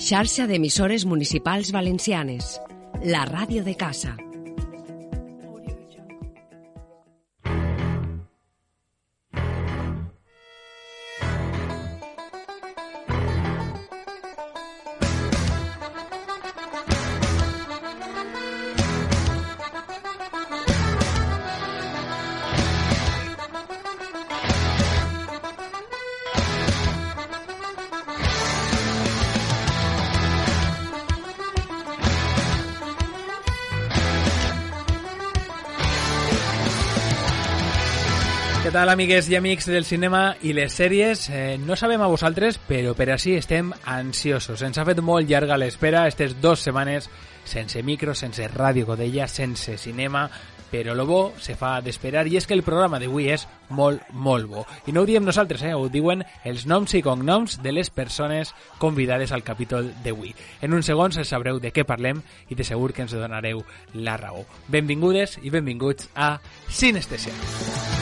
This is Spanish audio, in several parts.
Xarxa d'emissores municipals valencianes. La ràdio de casa. Tal, amigues i amics del cinema i les sèries? Eh, no sabem a vosaltres, però per així estem ansiosos. Ens ha fet molt llarga l'espera aquestes dues setmanes sense micro, sense ràdio Codella, sense cinema, però lo bo se fa d'esperar i és que el programa d'avui és molt, molt bo. I no ho diem nosaltres, eh? ho diuen els noms i cognoms de les persones convidades al capítol d'avui. En uns segons sabreu de què parlem i de segur que ens donareu la raó. Benvingudes i benvinguts a Sinestesia.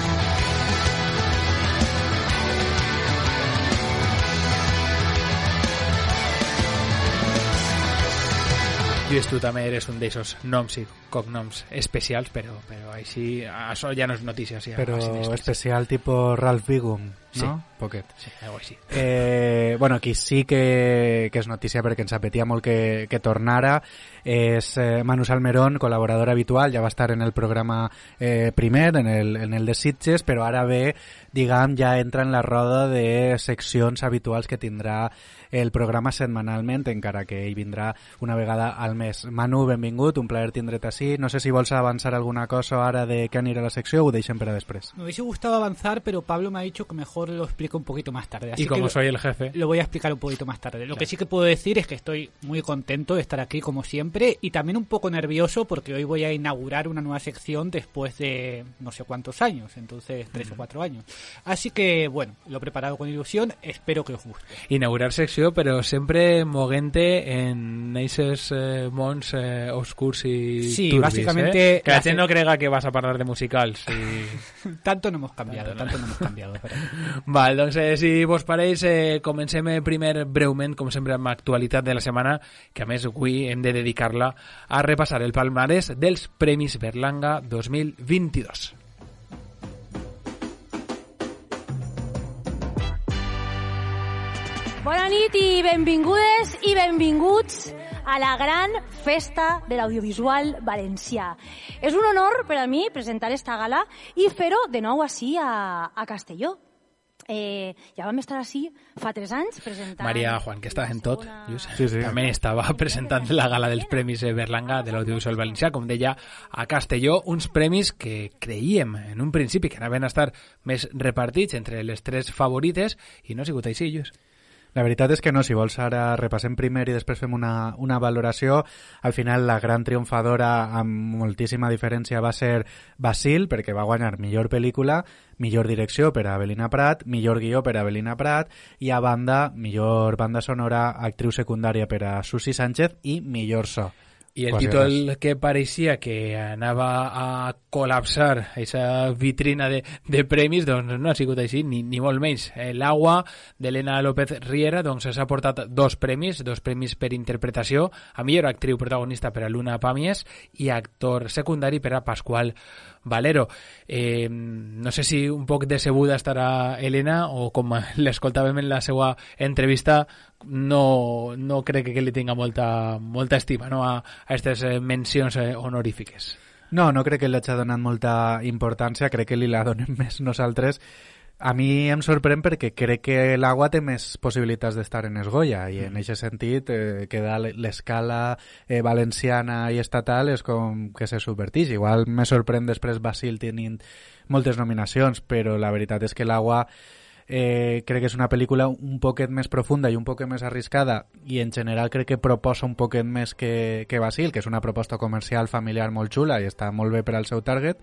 Lluís, tu també eres un d'eixos noms i cognoms especials, però, però així, això ja no és notícia. Sí, n'és. especial tipo Ralph Wiggum, ¿no? Sí. Pocket. Sí, algo així. Eh, bueno, aquí sí que, que és notícia perquè ens apetia molt que, que tornara. És eh, Manu Salmerón, col·laborador habitual, ja va estar en el programa eh, primer, en el, en el de Sitges, però ara ve, diguem, ja entra en la roda de seccions habituals que tindrà el programa setmanalment, encara que ell vindrà una vegada al mes. Manu, benvingut, un plaer tindre't així. No sé si vols avançar alguna cosa ara de què anirà la secció o ho deixem per a després. Me hubiese gustado avanzar, pero Pablo me ha dicho que mejor lo explico un poquito más tarde. Así Y como que soy el jefe, lo voy a explicar un poquito más tarde. Lo Claro. que sí que puedo decir es que estoy muy contento de estar aquí como siempre y también un poco nervioso porque hoy voy a inaugurar una nueva sección después de no sé cuántos años, entonces tres o cuatro años. Así que bueno, lo he preparado con ilusión, espero que os guste. inaugurar secció, però sempre moguente en aquests eh, mons eh, oscurs i Sí, turbis, básicamente eh? Que la la gent no crega que vas a parlar de musicals. I... Tanto no hemos cambiado, Tanto no. tanto no hemos cambiado. pero- Val, doncs eh, si vos pareix, eh, comencem eh, primer breument, com sempre, amb l'actualitat de la setmana, que a més avui hem de dedicar-la a repassar el palmarès dels Premis Berlanga 2022. Bona nit i benvingudes i benvinguts a la gran festa de l'audiovisual valencià. És un honor per a mi presentar esta gala i fer-ho de nou així a, a Castelló. Eh, ja vam estar així fa tres anys presentant... Maria Juan, que està en tot, Lluís, Sí, sí. també estava presentant la gala dels Premis Berlanga de l'Audiovisual Valencià, com deia, a Castelló, uns premis que creíem en un principi que anaven a estar més repartits entre les tres favorites i no ha sigut així, Lluís. La veritat és que no, si vols ara repassem primer i després fem una, una valoració. Al final la gran triomfadora amb moltíssima diferència va ser Basil, perquè va guanyar millor pel·lícula, millor direcció per a Avelina Prat, millor guió per a Avelina Prat i a banda, millor banda sonora, actriu secundària per a Susi Sánchez i millor so. I el Quasi títol res. que pareixia que anava a col·lapsar aquesta vitrina de, de premis, doncs no ha sigut així, ni, ni molt menys. Eh, L'Agua, d'Helena López Riera, doncs s'ha portat dos premis, dos premis per interpretació, a millor actriu protagonista per a Luna Pàmies i actor secundari per a Pasqual Valero. Eh, no sé si un poc decebuda estarà Helena o com l'escoltàvem en la seva entrevista no, no crec que li tinga molta, molta estima no? a aquestes eh, mencions eh, honorífiques. No, no crec que li hagi donat molta importància, crec que li la donem més nosaltres. A mi em sorprèn perquè crec que l'Agua té més possibilitats d'estar en Esgoia i en aquest sentit eh, queda l'escala eh, valenciana i estatal és com que se subvertix. Igual me sorprèn després Basil tenint moltes nominacions, però la veritat és que l'Agua eh, crec que és una pel·lícula un poquet més profunda i un poquet més arriscada i en general crec que proposa un poquet més que, que Basil, que és una proposta comercial familiar molt xula i està molt bé per al seu target,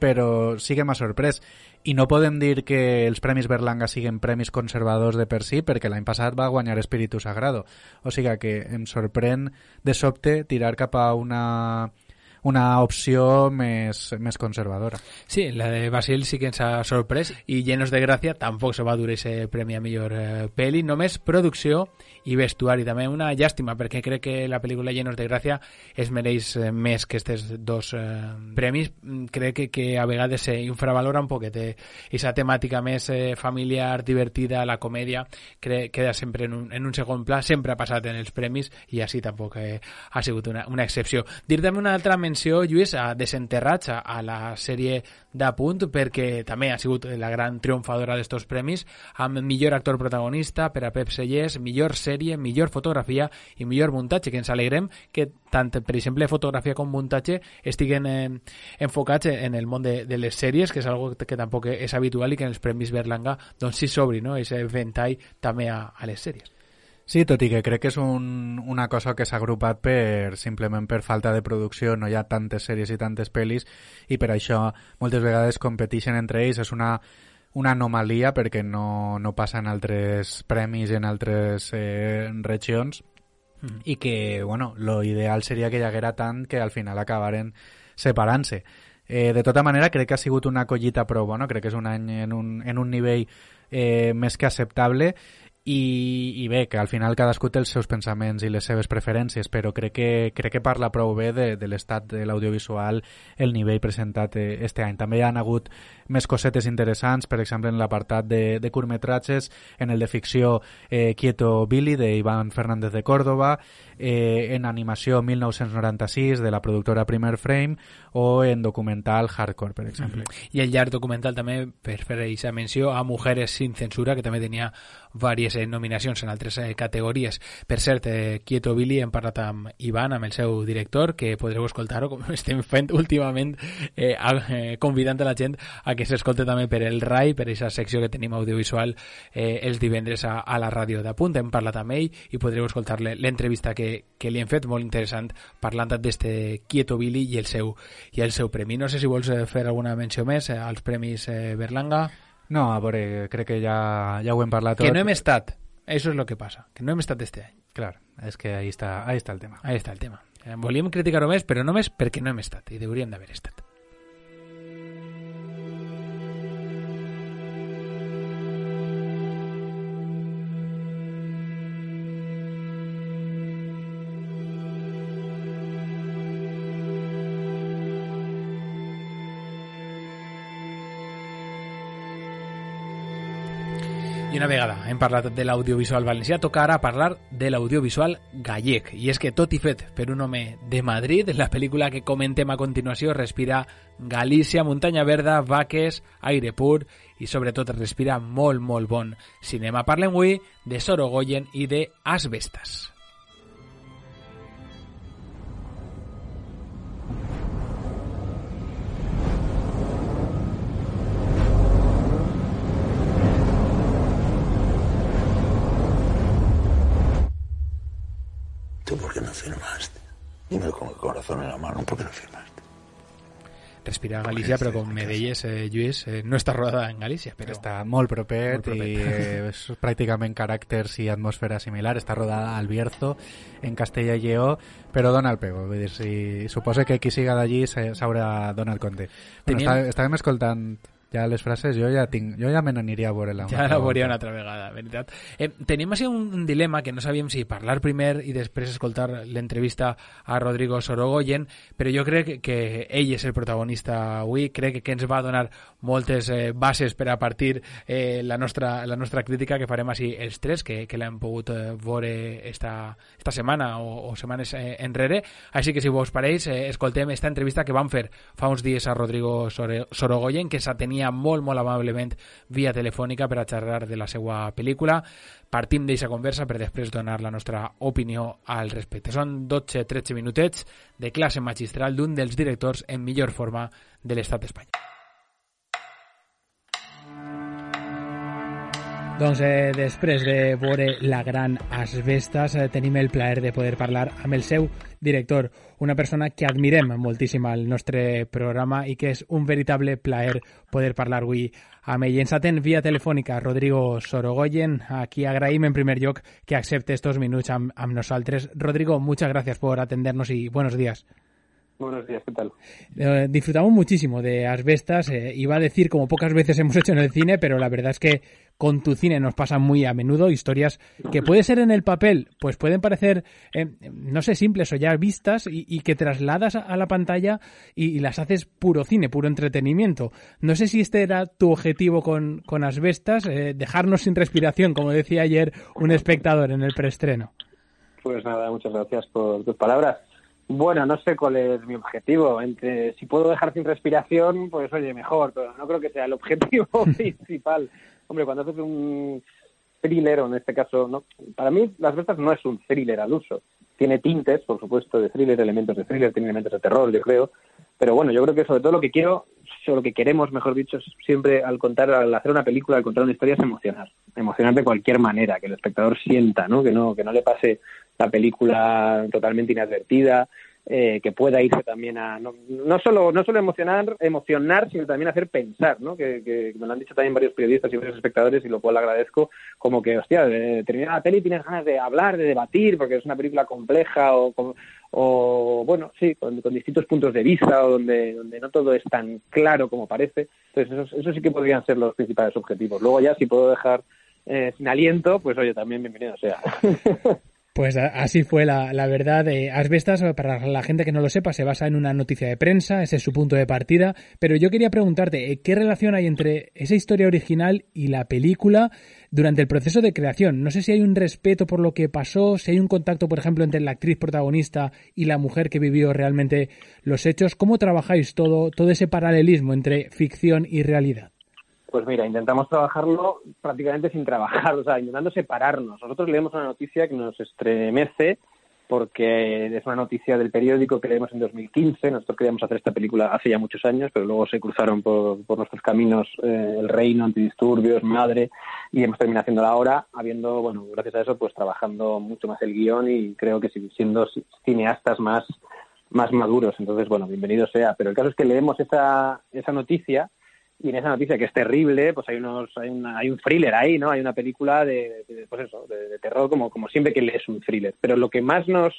però sí que m'ha sorprès. I no podem dir que els Premis Berlanga siguin premis conservadors de per si, perquè l'any passat va guanyar Espíritu Sagrado. O sigui que em sorprèn de sobte tirar cap a una una opció més, més conservadora. Sí, la de Basil sí que ens ha sorprès i Llenos de Gràcia tampoc se va dur ese premi a millor eh, pel·li, només producció i vestuari. També una llàstima, perquè crec que la pel·lícula Llenos de Gràcia es mereix eh, més que aquests dos eh, premis. Mm, crec que, que a vegades se infravalora un poquet aquesta temàtica més eh, familiar, divertida, la comèdia, crec, queda sempre en un, en un segon pla, sempre ha passat en els premis i així tampoc eh, ha sigut una, una excepció. Dir una altra menció, Lluís, a Desenterrats, a, la sèrie d'apunt, perquè també ha sigut la gran triomfadora d'estos premis, amb millor actor protagonista per a Pep Sellers, millor sèrie, millor fotografia i millor muntatge, que ens alegrem que tant, per exemple, fotografia com muntatge estiguen eh, enfocats en el món de, de les sèries, que és algo que tampoc és habitual i que en els Premis Berlanga doncs sí s'obri, no?, aquest ventall també a, a les sèries. Sí, tot i que crec que és un, una cosa que s'ha agrupat per, simplement per falta de producció, no hi ha tantes sèries i tantes pel·lis, i per això moltes vegades competeixen entre ells. És una, una anomalia perquè no, no passa en altres premis en altres eh, regions mm. i que, bueno, lo ideal seria que hi haguera tant que al final acabaren separant-se. Eh, de tota manera, crec que ha sigut una collita prou bona, crec que és un any en un, en un nivell eh, més que acceptable i, i bé, que al final cadascú té els seus pensaments i les seves preferències, però crec que, crec que parla prou bé de, de l'estat de l'audiovisual el nivell presentat eh, este any. També hi han hagut més cosetes interessants, per exemple en l'apartat de, de curtmetratges, en el de ficció eh, Quieto Billy de Fernández de Córdoba, eh, en animació 1996 de la productora Primer Frame o en documental Hardcore, per exemple. I el llarg documental també, per fer aquesta menció, a Mujeres sin censura, que també tenia diverses eh, nominacions en altres eh, categories. Per cert, eh, Quieto Billy hem parlat amb Ivan, amb el seu director, que podreu escoltar-ho, com estem fent últimament, eh, eh, convidant a la gent a que s'escolte també per el RAI, per aquesta secció que tenim audiovisual eh, els divendres a, a la ràdio de Punt. Hem parlat amb ell i podreu escoltar l'entrevista que que, li hem fet, molt interessant, parlant d'este Quieto Billy i el seu, i el seu premi. No sé si vols eh, fer alguna menció més eh, als premis eh, Berlanga. No, a veure, crec que ja, ja ho hem parlat tot. Que no hem estat, eso es lo que pasa, que no hem estat este any. Clar, és que ahí està, ahí està el tema. Ahí està el tema. Volíem criticar-ho més, però només perquè no hem estat, i hauríem d'haver estat. I una vegada hem parlat de l'audiovisual valencià, toca ara parlar de l'audiovisual gallec. I és que tot i fet per un de Madrid, la pel·lícula que comentem a continuació respira Galícia, muntanya verda, vaques, aire pur i sobretot respira molt, molt bon cinema. Parlem avui de Sorogoyen i de Asbestas. Con el corazón en la mano, ¿por qué no firmaste? Respira Galicia, però com me deies, eh, Lluís, eh, no està rodada en Galícia. Però... Està molt propet, molt propet. i eh, és pràcticament caràcters i atmosfera similar. Està rodada al Bierzo, en Castella i Lleó, però dona el pego. Vull dir, si, suposa que qui siga d'allí s'haurà donat compte. Bueno, Teníem... estàvem escoltant ja les frases jo ja tinc, jo ja me n'aniria a veure-la. Ja la veuria una altra vegada, veritat. Eh, tenim així un, dilema que no sabíem si parlar primer i després escoltar l'entrevista a Rodrigo Sorogoyen, però jo crec que ell és el protagonista avui, crec que ens va donar moltes eh, bases per a partir eh, la, nostra, la nostra crítica que farem així els tres, que, que l'hem pogut eh, veure esta, esta setmana o, o setmanes eh, enrere. Així que si vos pareix, eh, escoltem esta entrevista que vam fer fa uns dies a Rodrigo Sorogoyen, que s'atenia acompanyar molt, molt amablement via telefònica per a xerrar de la seva pel·lícula. Partim d'aquesta conversa per després donar la nostra opinió al respecte. Són 12-13 minutets de classe magistral d'un dels directors en millor forma de l'estat espanyol. Doncs eh, després de veure La gran Asbestas eh, tenim el plaer de poder parlar amb el director, una persona que admirem moltíssim al nostre programa i que és un veritable plaer poder parlar avui amb ell. Ens atén via telefònica Rodrigo Sorogoyen, a qui en primer lloc que accepte estos minuts amb, amb nosaltres. Rodrigo, muchas gracias por atendernos y buenos días. Buenos días, ¿qué tal? Eh, disfrutamos muchísimo de Asbestas. Eh, iba a decir como pocas veces hemos hecho en el cine, pero la verdad es que con tu cine nos pasan muy a menudo historias que puede ser en el papel, pues pueden parecer, eh, no sé, simples o ya vistas y, que trasladas a, la pantalla y, las haces puro cine, puro entretenimiento. No sé si este era tu objetivo con, con Asbestas, dejarnos sin respiración, como decía ayer un espectador en el preestreno. Pues nada, muchas gracias por tus palabras. Bueno, no sé cuál es mi objetivo. Entre si puedo dejar sin respiración, pues oye, mejor, pero no creo que sea el objetivo principal. Hombre, cuando haces un thriller, o en este caso, no, para mí Las Bestas no es un thriller al uso. Tiene tintes, por supuesto, de thriller, elementos de thriller, tiene elementos de terror, yo creo. Pero bueno, yo creo que sobre todo lo que quiero, o lo que queremos, mejor dicho, siempre al contar, al hacer una película, al contar una historia, es emocionar. Emocionar de cualquier manera, que el espectador sienta, ¿no? Que no, que no le pase la película totalmente inadvertida, eh, que pueda irse también a no, no, solo no solo emocionar emocionar sino también hacer pensar no que, me lo han dicho también varios periodistas y varios espectadores y lo cual agradezco como que hostia de terminar la peli tienes ganas de hablar de debatir porque es una película compleja o, o bueno sí con, distintos puntos de vista o donde donde no todo es tan claro como parece. Entonces eso, eso sí que podrían ser los principales objetivos. Luego ya si puedo dejar eh, sin aliento pues oye también bienvenido sea Pues así fue la, la verdad. Eh, Asbestas, para la gente que no lo sepa, se basa en una noticia de prensa, ese es su punto de partida. Pero yo quería preguntarte, eh, ¿qué relación hay entre esa historia original y la película durante el proceso de creación? No sé si hay un respeto por lo que pasó, si hay un contacto, por ejemplo, entre la actriz protagonista y la mujer que vivió realmente los hechos. ¿Cómo trabajáis todo, todo ese paralelismo entre ficción y realidad? Pues mira, intentamos trabajarlo prácticamente sin trabajar, o sea, intentando separarnos. Nosotros leemos una noticia que nos estremece porque es una noticia del periódico que leemos en 2015. Nosotros queríamos hacer esta película hace ya muchos años, pero luego se cruzaron por, nuestros caminos eh, El Reino, Antidisturbios, Madre, y hemos terminado haciéndola ahora, habiendo, bueno, gracias a eso, pues trabajando mucho más el guion y creo que siendo cineastas más, más maduros. Entonces, bueno, bienvenido sea. Pero el caso es que leemos esa, esa noticia y en esa noticia que es terrible pues hay unos hay, hay un thriller ahí no hay una película de, pues eso de, terror como como siempre que lees un thriller. Pero lo que más nos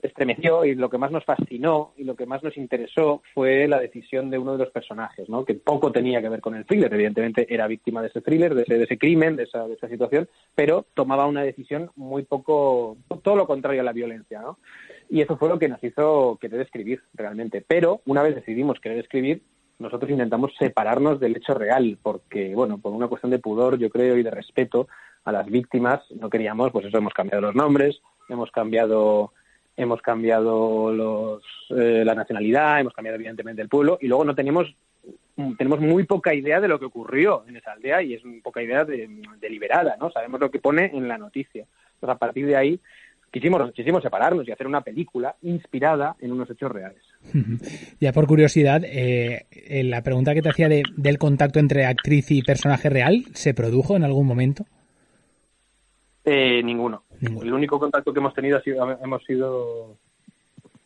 estremeció y lo que más nos fascinó y lo que más nos interesó fue la decisión de uno de los personajes no que poco tenía que ver con el thriller. Evidentemente era víctima de ese thriller de ese, de ese crimen de esa, de esa situación pero tomaba una decisión muy poco todo lo contrario a la violencia no y eso fue lo que nos hizo querer escribir realmente. Pero una vez decidimos querer escribir nosotros intentamos separarnos del hecho real, porque, bueno, por una cuestión de pudor, yo creo, y de respeto a las víctimas, no queríamos, pues eso, hemos cambiado los nombres, hemos cambiado hemos cambiado los, eh, la nacionalidad, hemos cambiado evidentemente el pueblo y luego no tenemos tenemos muy poca idea de lo que ocurrió en esa aldea y es poca idea deliberada, ¿no? Sabemos lo que pone en la noticia. Entonces, a partir de ahí, quisimos, quisimos separarnos y hacer una película inspirada en unos hechos reales. Ya por curiosidad, eh, la pregunta que te hacía de, del contacto entre actriz y personaje real, ¿se produjo en algún momento? Eh, ninguno. El único contacto que hemos tenido ha sido, hemos sido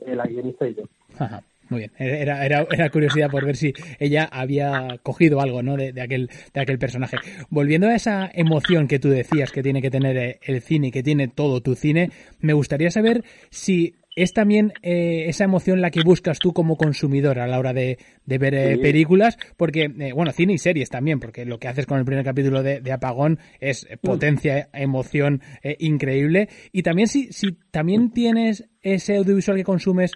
la guionista y yo. Ajá. Muy bien, era, era, era, curiosidad por ver si ella había cogido algo ¿no? de, aquel, de aquel personaje. Volviendo a esa emoción que tú decías que tiene que tener eh, el cine que tiene todo tu cine, me gustaría saber si es también eh, esa emoción la que buscas tú como consumidor a la hora de, ver eh, películas, porque, eh, bueno, cine y series también, porque lo que haces con el primer capítulo de, Apagón es potencia, emoción increíble. Y también si, si también tienes ese audiovisual que consumes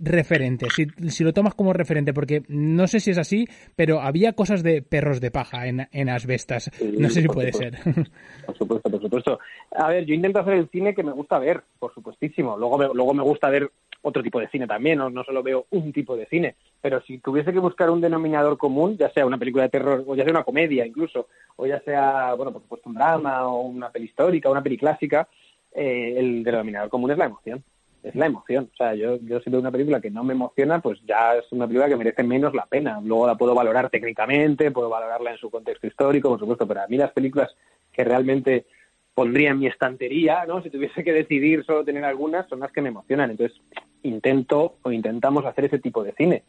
referente, si, si, lo tomas como referente, porque no sé si es así, pero había cosas de perros de paja en, en Asbestas. no sé si puede ser. Por supuesto, por supuesto. A ver, yo intento hacer el cine que me gusta ver, por supuestísimo. Luego me, luego me gusta ver otro tipo de cine también, no, no solo veo un tipo de cine. Pero si tuviese que buscar un denominador común, ya sea una película de terror, o ya sea una comedia incluso, o ya sea, bueno, por supuesto, un drama, o una peli histórica, una peli clásica, eh, el denominador común es la emoción. Es la emoción. O sea, yo, yo si una película que no me emociona, pues ya es una película que merece menos la pena. Luego la puedo valorar técnicamente, puedo valorarla en su contexto histórico, por supuesto, pero a mí las películas que realmente pondría en mi estantería, ¿no? Si tuviese que decidir solo tener algunas, son las que me emocionan. Entonces, intento o intentamos hacer ese tipo de cine.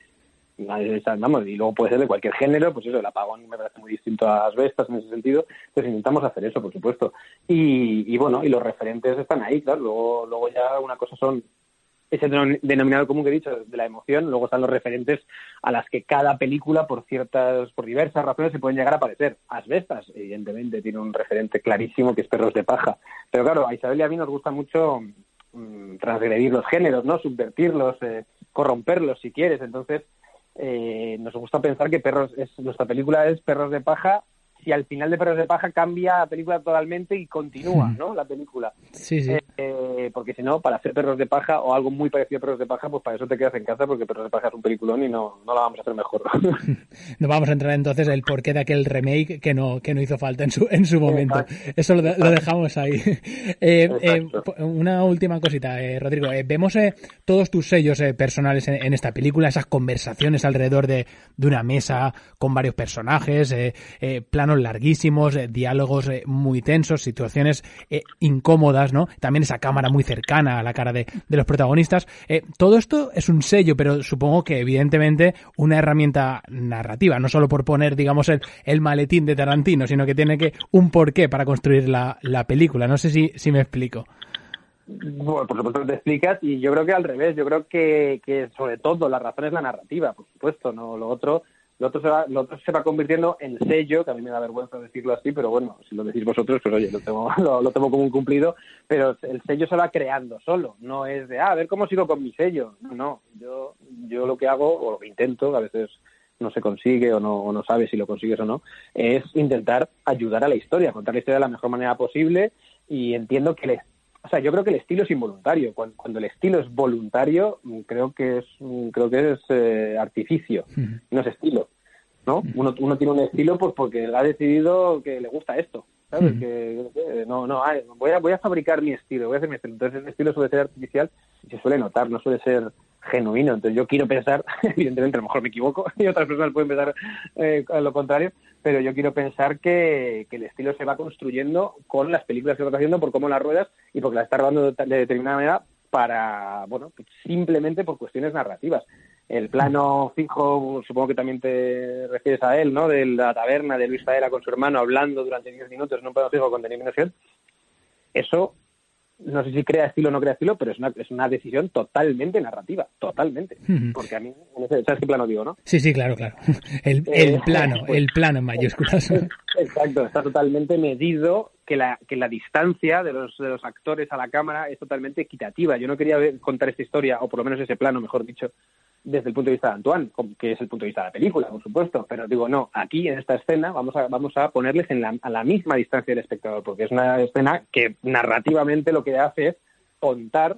Y, vamos, y luego puede ser de cualquier género, pues eso, el apagón me parece muy distinto a las bestas en ese sentido. Entonces, intentamos hacer eso, por supuesto. Y, y bueno, y los referentes están ahí, claro. Luego, luego ya una cosa son ese denominador común que he dicho de la emoción, luego están los referentes a las que cada película, por ciertas, por diversas razones, se pueden llegar a parecer. Asbestas, evidentemente, tiene un referente clarísimo que es Perros de Paja. Pero claro, a Isabel y a mí nos gusta mucho mm, transgredir los géneros, ¿no? Subvertirlos, eh, corromperlos, si quieres. Entonces, eh, nos gusta pensar que Perros es, nuestra película es Perros de Paja si al final de Perros de Paja cambia la película totalmente y continúa. ¿no? La película. Sí, sí. Eh, eh, porque si no, para hacer Perros de Paja o algo muy parecido a Perros de Paja, pues para eso te quedas en casa porque Perros de Paja es un peliculón y no, no la vamos a hacer mejor. No vamos a entrar entonces en el porqué de aquel remake que no, que no hizo falta en su, en su momento. Exacto. Eso lo, lo dejamos ahí. Eh, eh, una última cosita, eh, Rodrigo. Eh, vemos todos tus sellos personales en, en esta película, esas conversaciones alrededor de, de una mesa con varios personajes, eh, larguísimos, eh, diálogos eh, muy tensos, situaciones eh, incómodas, ¿no? También esa cámara muy cercana a la cara de, de los protagonistas. Eh, todo esto es un sello, pero supongo que evidentemente una herramienta narrativa, no solo por poner, digamos, el, el maletín de Tarantino, sino que tiene que un porqué para construir la, la película. No sé si, si me explico. Bueno, por supuesto que te explicas y yo creo que al revés, yo creo que, que sobre todo la razón es la narrativa, por supuesto, no lo otro lo otro se va lo otro se va convirtiendo en sello, que a mí me da vergüenza decirlo así, pero bueno, si lo decís vosotros, pues oye, lo tengo lo, tengo como un cumplido, pero el sello se va creando solo, no es de, ah, a ver cómo sigo con mi sello, no, yo yo lo que hago o lo que intento, a veces no se consigue o no, o no sabes si lo consigues o no, es intentar ayudar a la historia, contar la historia de la mejor manera posible y entiendo que el o sea, yo creo que el estilo es involuntario. Cuando, cuando el estilo es voluntario, mm, creo que es, mm, creo que es eh, artificio, no es estilo. ¿no? Uno, uno tiene un estilo pues porque ha decidido que le gusta esto. ¿sabes? Que, que no, no, ay, voy, a, voy a fabricar mi estilo, voy a hacer mi estilo. Entonces, el estilo suele ser artificial y se suele notar, no suele ser genuino. Entonces, yo quiero pensar, evidentemente, a lo mejor me equivoco y otras personas pueden pensar eh, lo contrario, pero yo quiero pensar que, que el estilo se va construyendo con las películas que vas haciendo, por cómo las ruedas y porque las estás rodando de, de determinada manera para, bueno, simplemente por cuestiones narrativas. El plano fijo, supongo que también te refieres a él, ¿no? De la taberna de Luis Faera con su hermano hablando durante 10 minutos en un plano fijo con delimitación. Eso, no sé si crea estilo o no crea estilo, pero es una, es una decisión totalmente narrativa, totalmente. Porque a mí, ¿sabes qué plano digo, no? Sí, sí, claro, claro. El, el Eh, plano, pues- el plano en mayúsculas. Exacto, está totalmente medido que la, que la distancia de los, de los actores a la cámara es totalmente equitativa. Yo no quería ver- contar esta historia, o por lo menos ese plano, mejor dicho, desde el punto de vista de Antoine, que es el punto de vista de la película, por supuesto. Pero digo, no, aquí en esta escena vamos a, vamos a ponerles en la, a la misma distancia del espectador, porque es una escena que narrativamente lo que hace es contar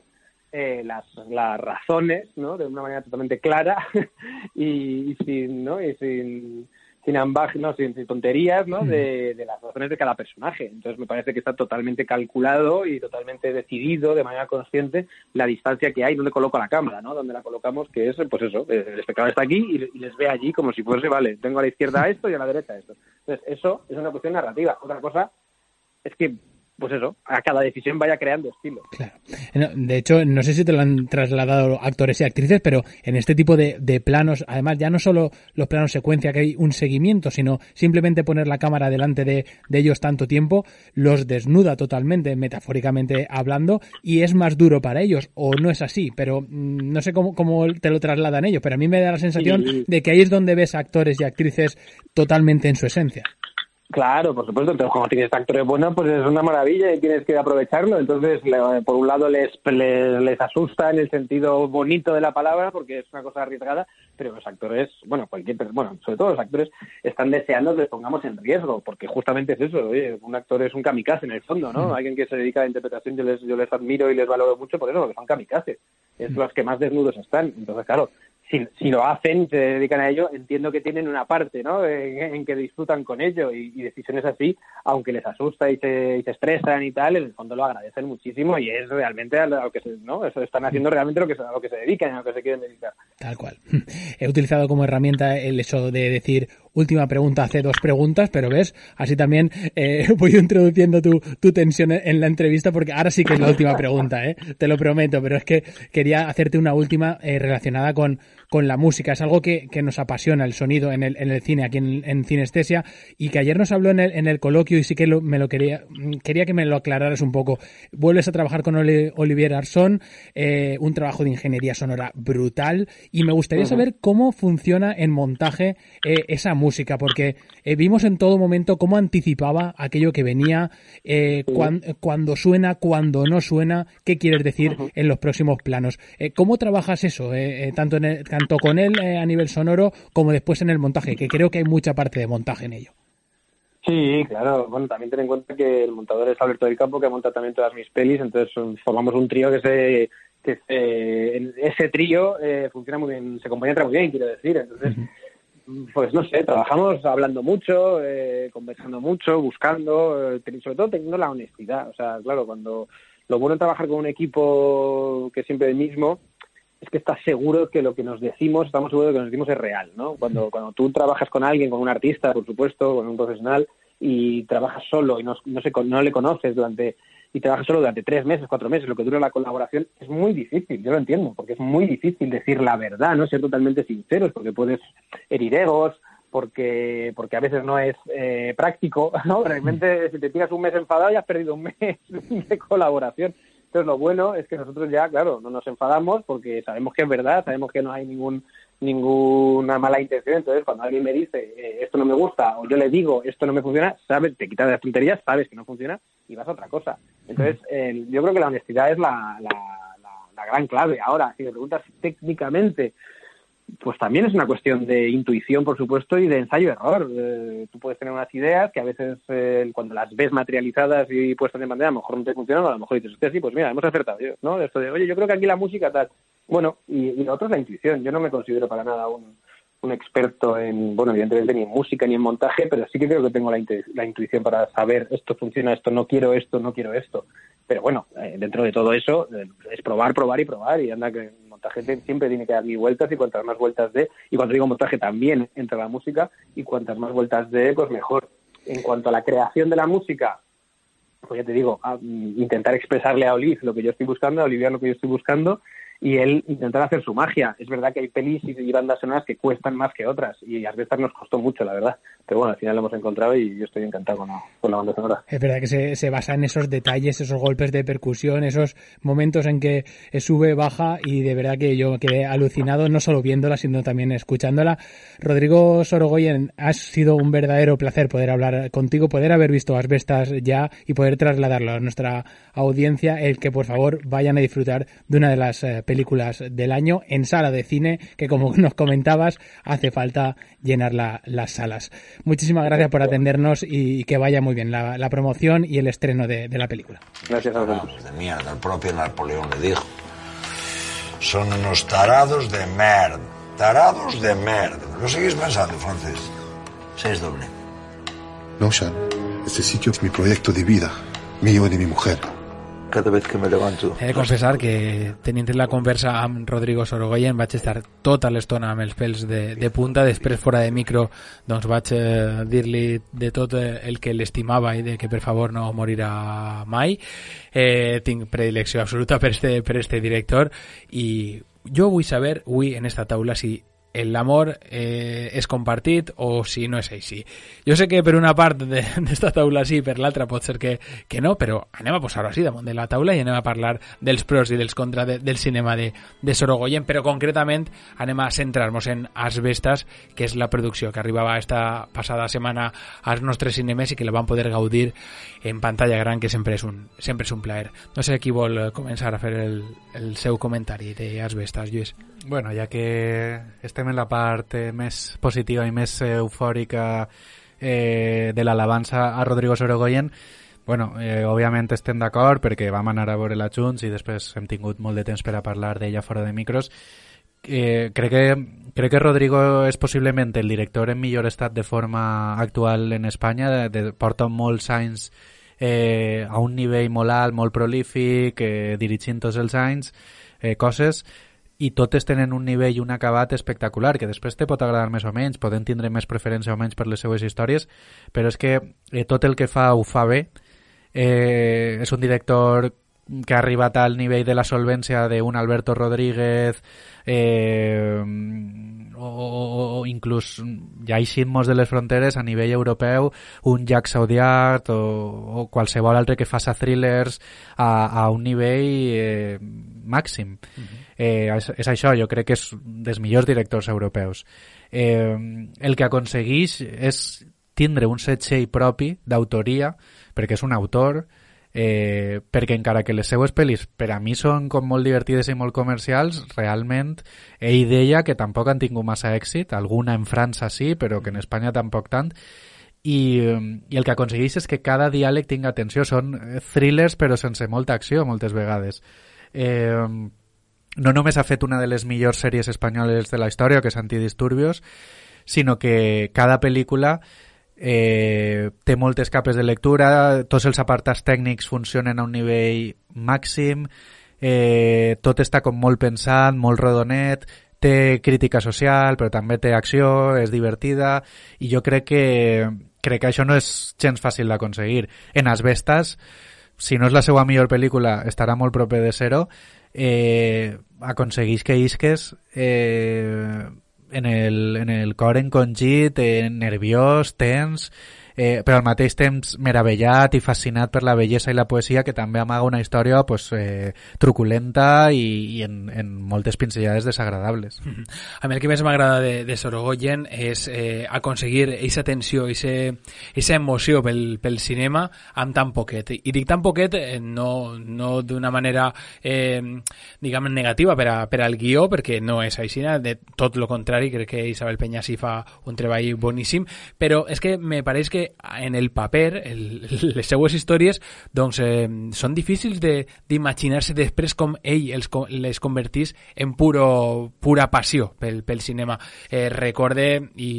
eh, las, las razones, ¿no? De una manera totalmente clara y sin, ¿no? Y sin, sin ambaj, no, sin, sin tonterías, ¿no? De, de las razones de cada personaje. Entonces me parece que está totalmente calculado y totalmente decidido de manera consciente la distancia que hay, donde coloco la cámara, ¿no? Donde la colocamos, que es, pues eso, eh, el espectador está aquí y, y les ve allí como si fuese, vale, tengo a la izquierda esto y a la derecha esto. Entonces eso es una cuestión narrativa. Otra cosa es que, pues eso, a cada decisión vaya creando estilo. Claro. De hecho, no sé si te lo han trasladado actores y actrices, pero en este tipo de, de planos, además ya no solo los planos secuencia que hay un seguimiento, sino simplemente poner la cámara delante de, de ellos tanto tiempo, los desnuda totalmente, metafóricamente hablando, y es más duro para ellos, o no es así, pero mm, no sé cómo, cómo te lo trasladan ellos, pero a mí me da la sensación Sí. de que ahí es donde ves actores y actrices totalmente en su esencia. Claro, por supuesto. Entonces, como tienes actores buenos, pues es una maravilla y tienes que aprovecharlo. Entonces, le- por un lado les, les, les asusta en el sentido bonito de la palabra, porque es una cosa arriesgada, pero los actores, bueno, cualquier, bueno, sobre todo los actores, están deseando que les pongamos en riesgo, porque justamente es eso. Oye, un actor es un kamikaze en el fondo, ¿no? Alguien que se dedica a la interpretación, yo les, yo les admiro y les valoro mucho por eso, porque son kamikazes. Es los que más desnudos están. Entonces, claro, si, si lo hacen y se dedican a ello, entiendo que tienen una parte, ¿no? En, que disfrutan con ello y, decisiones así, aunque les asusta y se, y se estresan y tal, en el fondo lo agradecen muchísimo y es realmente a lo que se, ¿no? Eso están haciendo realmente lo que a lo que se dedican, a lo que se quieren dedicar. Tal cual. He utilizado como herramienta el hecho de decir última pregunta hace dos preguntas, pero ves, así también eh, voy introduciendo tu, tu tensión en la entrevista porque ahora sí que es la última pregunta, ¿eh? te lo prometo, pero es que quería hacerte una última eh, relacionada con, con la música. Es algo que, que, nos apasiona el sonido en el, en el cine, aquí en, en Cinestesia, y que ayer nos habló en el, en el coloquio y sí que lo, me lo quería, quería que me lo aclararas un poco. Vuelves a trabajar con Olivier Arson, eh, un trabajo de ingeniería sonora brutal, y me gustaría saber cómo funciona en montaje eh, esa música, porque eh, vimos en todo momento cómo anticipaba aquello que venía, eh, -huh. cuan, cuando suena, cuando no suena, qué quieres decir en los próximos planos. ¿Cómo trabajas eso, eh, tanto, en el, tanto con él a nivel sonoro como después en el montaje? Que creo que hay mucha parte de montaje en ello. Sí, claro. Bueno, también ten en cuenta que el montador es Alberto del Campo, que monta también todas mis pelis, entonces formamos un trío que se que eh, ese trío eh, funciona muy bien, se compenetra muy bien, quiero decir. Entonces, uh -huh. pues no sé, trabajamos hablando mucho, eh, conversando mucho, buscando, eh, sobre todo teniendo la honestidad. O sea, claro, cuando lo bueno de trabajar con un equipo que es siempre el mismo es que estás seguro que lo que nos decimos, estamos seguros de que lo que nos decimos es real, ¿no? Cuando, cuando tú trabajas con alguien, con un artista, por supuesto, con un profesional, y trabajas solo y no, no, se, no le conoces durante y trabajas solo durante tres meses, cuatro meses, lo que dura la colaboración, es muy difícil, yo lo entiendo, porque es muy difícil decir la verdad, no ser totalmente sinceros, porque puedes herir egos, porque porque a veces no es eh, práctico, ¿no? Realmente si te tiras un mes enfadado ya has perdido un mes de colaboración. Entonces lo bueno es que nosotros ya, claro, no nos enfadamos porque sabemos que es verdad, sabemos que no hay ningún ninguna mala intención. Entonces, cuando alguien me dice eh, esto no me gusta o yo le digo esto no me funciona, sabes, te quitas de las tonterías, sabes que no funciona y vas a otra cosa. Entonces, eh, yo creo que la honestidad es la, la, la, la gran clave. Ahora, si me preguntas técnicamente, pues también es una cuestión de intuición, por supuesto, y de ensayo-error. Eh, tú puedes tener unas ideas que a veces, eh, cuando las ves materializadas y puestas en pantalla, a lo mejor no te funcionan, o a lo mejor dices, sí, pues mira, hemos acertado, ¿no? Esto de, oye, yo creo que aquí la música tal. Bueno, y, y lo otro es la intuición. Yo no me considero para nada un, experto en, bueno, evidentemente ni en música ni en montaje, pero sí que creo que tengo la, la intuición para saber esto funciona, esto no quiero esto, no quiero esto. Pero bueno, eh, dentro de todo eso eh, es probar, probar y probar y anda que montaje siempre tiene que dar mil vueltas y cuantas más vueltas de, y cuando digo montaje también entra la música y cuantas más vueltas de, pues mejor. En cuanto a la creación de la música, pues ya te digo, a, intentar expresarle a Oliv lo que yo estoy buscando, a Olivia lo que yo estoy buscando y él intentar hacer su magia. Es verdad que hay pelis y bandas sonoras que cuestan más que otras y a veces nos costó mucho, la verdad. Pero bueno, al final lo hemos encontrado y yo estoy encantado con la, con la banda sonora. Es verdad que se, se, basa en esos detalles, esos golpes de percusión, esos momentos en que sube, baja y de verdad que yo quedé alucinado no solo viéndola, sino también escuchándola. Rodrigo Sorogoyen, ha sido un verdadero placer poder hablar contigo, poder haber visto Asbestas ya y poder trasladarlo a nuestra audiencia, el que por favor vayan a disfrutar de una de las eh, películas del año en sala de cine, que como nos comentabas, hace falta llenar la, las salas. Muchísimas gracias por atendernos y que vaya muy bien la, la promoción y el estreno de, de la película. Gracias a vosotros. De mierda, el propio Napoleón le dijo. Son unos tarados de merda. Tarados de merda. ¿Lo seguís pensando, francés? Seis doble. No, Sean. Este sitio es mi proyecto de vida. Mío y de mi mujer. Cada vez que me levanto. He de confessar que tenint la conversa amb Rodrigo Sorogoyen vaig estar tota l'estona amb els pèls de, de punta, després fora de micro doncs vaig eh, dir-li de tot el que l'estimava i de que per favor no morirà mai eh, tinc predilecció absoluta per este, per este director i jo vull saber avui en esta taula si l'amor eh, és compartit o si no és així. Jo sé que per una part d'esta taula sí, per l'altra pot ser que, que no, però anem a posar-ho així damunt de la taula i anem a parlar dels pros i dels contra de, del cinema de, de Sorogoyen, però concretament anem a centrar-nos en Asbestas, que és la producció que arribava esta passada setmana als nostres cinemes i que la van poder gaudir en pantalla gran, que sempre és un, sempre és un plaer. No sé qui vol començar a fer el, el seu comentari d'Asbestas, Lluís. Bueno, ja que estem en la part eh, més positiva i més eh, eufòrica eh, de l'alabança a Rodrigo Sorogoyen, bueno, eh, òbviament estem d'acord perquè vam anar a veure la Junts i després hem tingut molt de temps per a parlar d'ella fora de micros. Eh, crec, que, crec que Rodrigo és possiblement el director en millor estat de forma actual en Espanya, de, de, porta molts anys eh, a un nivell molt alt, molt prolífic, eh, dirigint tots els anys, eh, coses i totes tenen un nivell i un acabat espectacular, que després te pot agradar més o menys, poden tindre més preferència o menys per les seues històries, però és que eh, tot el que fa ho fa bé. Eh, és un director que ha arribat al nivell de la solvència d'un Alberto Rodríguez eh, o, o, o inclús ja de les fronteres a nivell europeu un Jack Saudiart o, o qualsevol altre que faça thrillers a, a un nivell eh, màxim. Uh -huh. Eh, és, és això, jo crec que és dels millors directors europeus. Eh, el que aconsegueix és tindre un setxell propi d'autoria, perquè és un autor, eh, perquè encara que les seues pel·lis per a mi són com molt divertides i molt comercials, realment ell deia que tampoc han tingut massa èxit, alguna en França sí, però que en Espanya tampoc tant, i, i el que aconsegueix és que cada diàleg tinga atenció. Són thrillers però sense molta acció moltes vegades. Eh, no només ha fet una de les millors sèries espanyoles de la història, que és Antidisturbios, sinó que cada pel·lícula eh, té moltes capes de lectura, tots els apartats tècnics funcionen a un nivell màxim, eh, tot està com molt pensat, molt rodonet, té crítica social, però també té acció, és divertida, i jo crec que, crec que això no és gens fàcil d'aconseguir. En Asbestas, si no és la seva millor pel·lícula, estarà molt proper de zero, eh, aconseguís que isques eh, en el, en el cor encongit, eh, nerviós, tens, eh, però al mateix temps meravellat i fascinat per la bellesa i la poesia que també amaga una història pues, eh, truculenta i, i en, en moltes pinzellades desagradables. Mm -hmm. A mi el que més m'agrada de, de Sorogoyen és eh, aconseguir aquesta tensió, aquesta emoció pel, pel cinema amb tan poquet. I dic tan poquet eh, no, no d'una manera eh, diguem negativa per, a, per al guió, perquè no és així, de tot el contrari, crec que Isabel Peña sí fa un treball boníssim, però és que me pareix que en el paper, el, les seues històries, doncs eh, són difícils d'imaginar-se de, després com ell els, les convertís en puro, pura passió pel, pel cinema. Eh, recorde, i,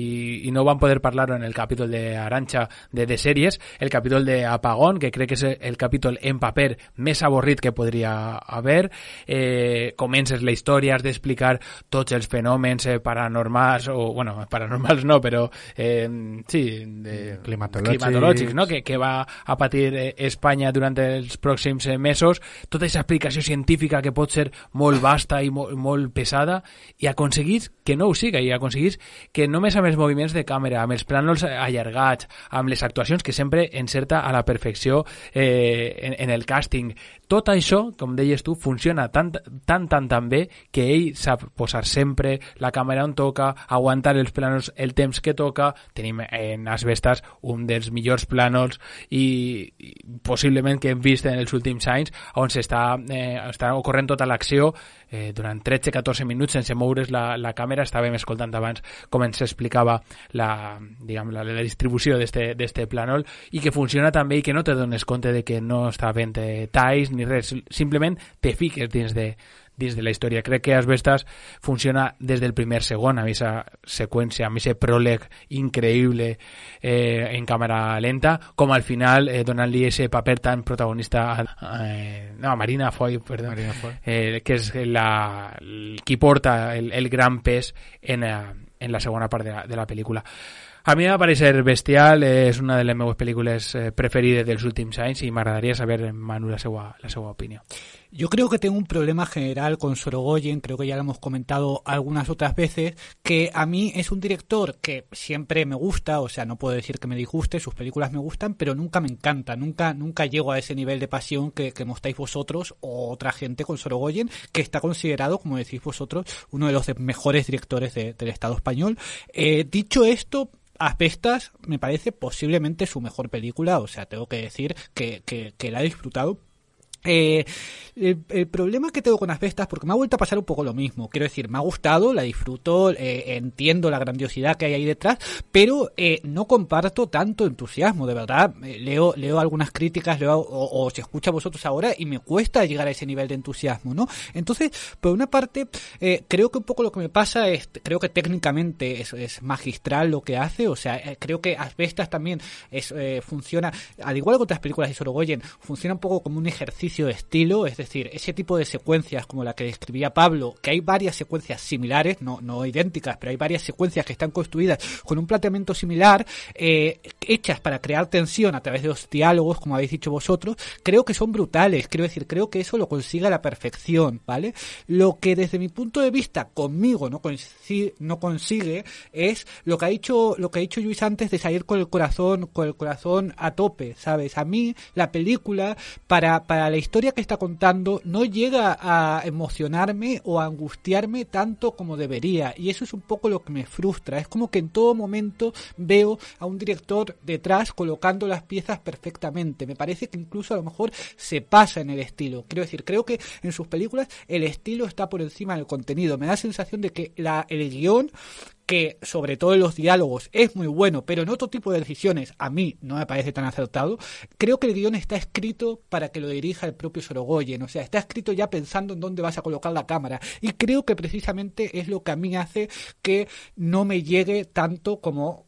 i no van poder parlar en el capítol de Arancha de, de sèries, el capítol de Apagón, que crec que és el capítol en paper més avorrit que podria haver. Eh, comences la història, has d'explicar tots els fenòmens eh, paranormals, o, bueno, paranormals no, però eh, sí, de, climatològics, climatològics no? que, que va a patir eh, Espanya durant els pròxims eh, mesos, tota aquesta explicació científica que pot ser molt vasta i molt, molt pesada, i aconseguís que no ho siga, i aconseguís que només amb els moviments de càmera, amb els plànols allargats, amb les actuacions que sempre encerta a la perfecció eh, en, en el càsting, tot això, com deies tu, funciona tan, tan, tan, tan bé que ell sap posar sempre la càmera on toca, aguantar els plànols el temps que toca, tenim en Asbestas un dels millors plànols i, i possiblement que hem vist en els últims anys on s'està eh, està ocorrent tota l'acció eh, durant 13-14 minuts sense moure's la, la càmera. Estàvem escoltant abans com ens explicava la, diguem, la, la distribució d'este plànol i que funciona també i que no te dones compte de que no està fent eh, talls ni res, simplement te fiques dins de, dins de la història. Crec que Asbestas funciona des del primer segon, amb aquesta seqüència, amb aquest pròleg increïble eh, en càmera lenta, com al final eh, donant-li aquest paper tan protagonista a, eh, no, a Marina Foy, perdó, Marina Foy. Eh, que és la, qui porta el, el gran pes en, eh, en la segona part de la, de la pel·lícula. A mi m'ha parecer bestial, és una de les meves pel·lícules eh, preferides dels últims anys i m'agradaria saber, Manu, la seva, la seva opinió. Yo creo que tengo un problema general con Sorogoyen, creo que ya lo hemos comentado algunas otras veces, que a mí es un director que siempre me gusta, o sea, no puedo decir que me disguste, sus películas me gustan, pero nunca me encanta, nunca, nunca llego a ese nivel de pasión que, que mostráis vosotros o otra gente con Sorogoyen, que está considerado, como decís vosotros, uno de los mejores directores de, del Estado español. Eh, dicho esto, Asbestas me parece posiblemente su mejor película, o sea, tengo que decir que, que, que la he disfrutado eh, el, el, problema que tengo con Asbestas, porque me ha vuelto a pasar un poco lo mismo, quiero decir, me ha gustado, la disfruto, eh, entiendo la grandiosidad que hay ahí detrás, pero eh, no comparto tanto entusiasmo, de verdad, eh, leo, leo algunas críticas, leo, o, se escucha a vosotros ahora y me cuesta llegar a ese nivel de entusiasmo, ¿no? Entonces, por una parte, eh, creo que un poco lo que me pasa es, creo que técnicamente es, magistral lo que hace, o sea, eh, creo que Asbestas también es, funciona, al igual que otras películas de Sorogoyen, funciona un poco como un ejercicio de estilo, es decir, ese tipo de secuencias como la que describía Pablo, que hay varias secuencias similares, no, no idénticas, pero hay varias secuencias que están construidas con un planteamiento similar, eh, hechas para crear tensión a través de los diálogos, como habéis dicho vosotros, creo que son brutales, quiero decir, creo que eso lo consigue a la perfección, ¿vale? Lo que desde mi punto de vista conmigo no consigue, no consigue es lo que ha dicho, lo que ha dicho Luis antes de salir con el corazón, con el corazón a tope, ¿sabes? A mí la película para, para la historia que está contando no llega a emocionarme o a angustiarme tanto como debería y eso es un poco lo que me frustra, es como que en todo momento veo a un director detrás colocando las piezas perfectamente, me parece que incluso a lo mejor se pasa en el estilo, quiero decir, creo que en sus películas el estilo está por encima del contenido, me da la sensación de que la, el guion que sobre todo en los diálogos es muy bueno, pero en otro tipo de decisiones a mí no me parece tan acertado, creo que el guion está escrito para que lo dirija el propio Sorogoyen, o sea, está escrito ya pensando en dónde vas a colocar la cámara. Y creo que precisamente es lo que a mí hace que no me llegue tanto como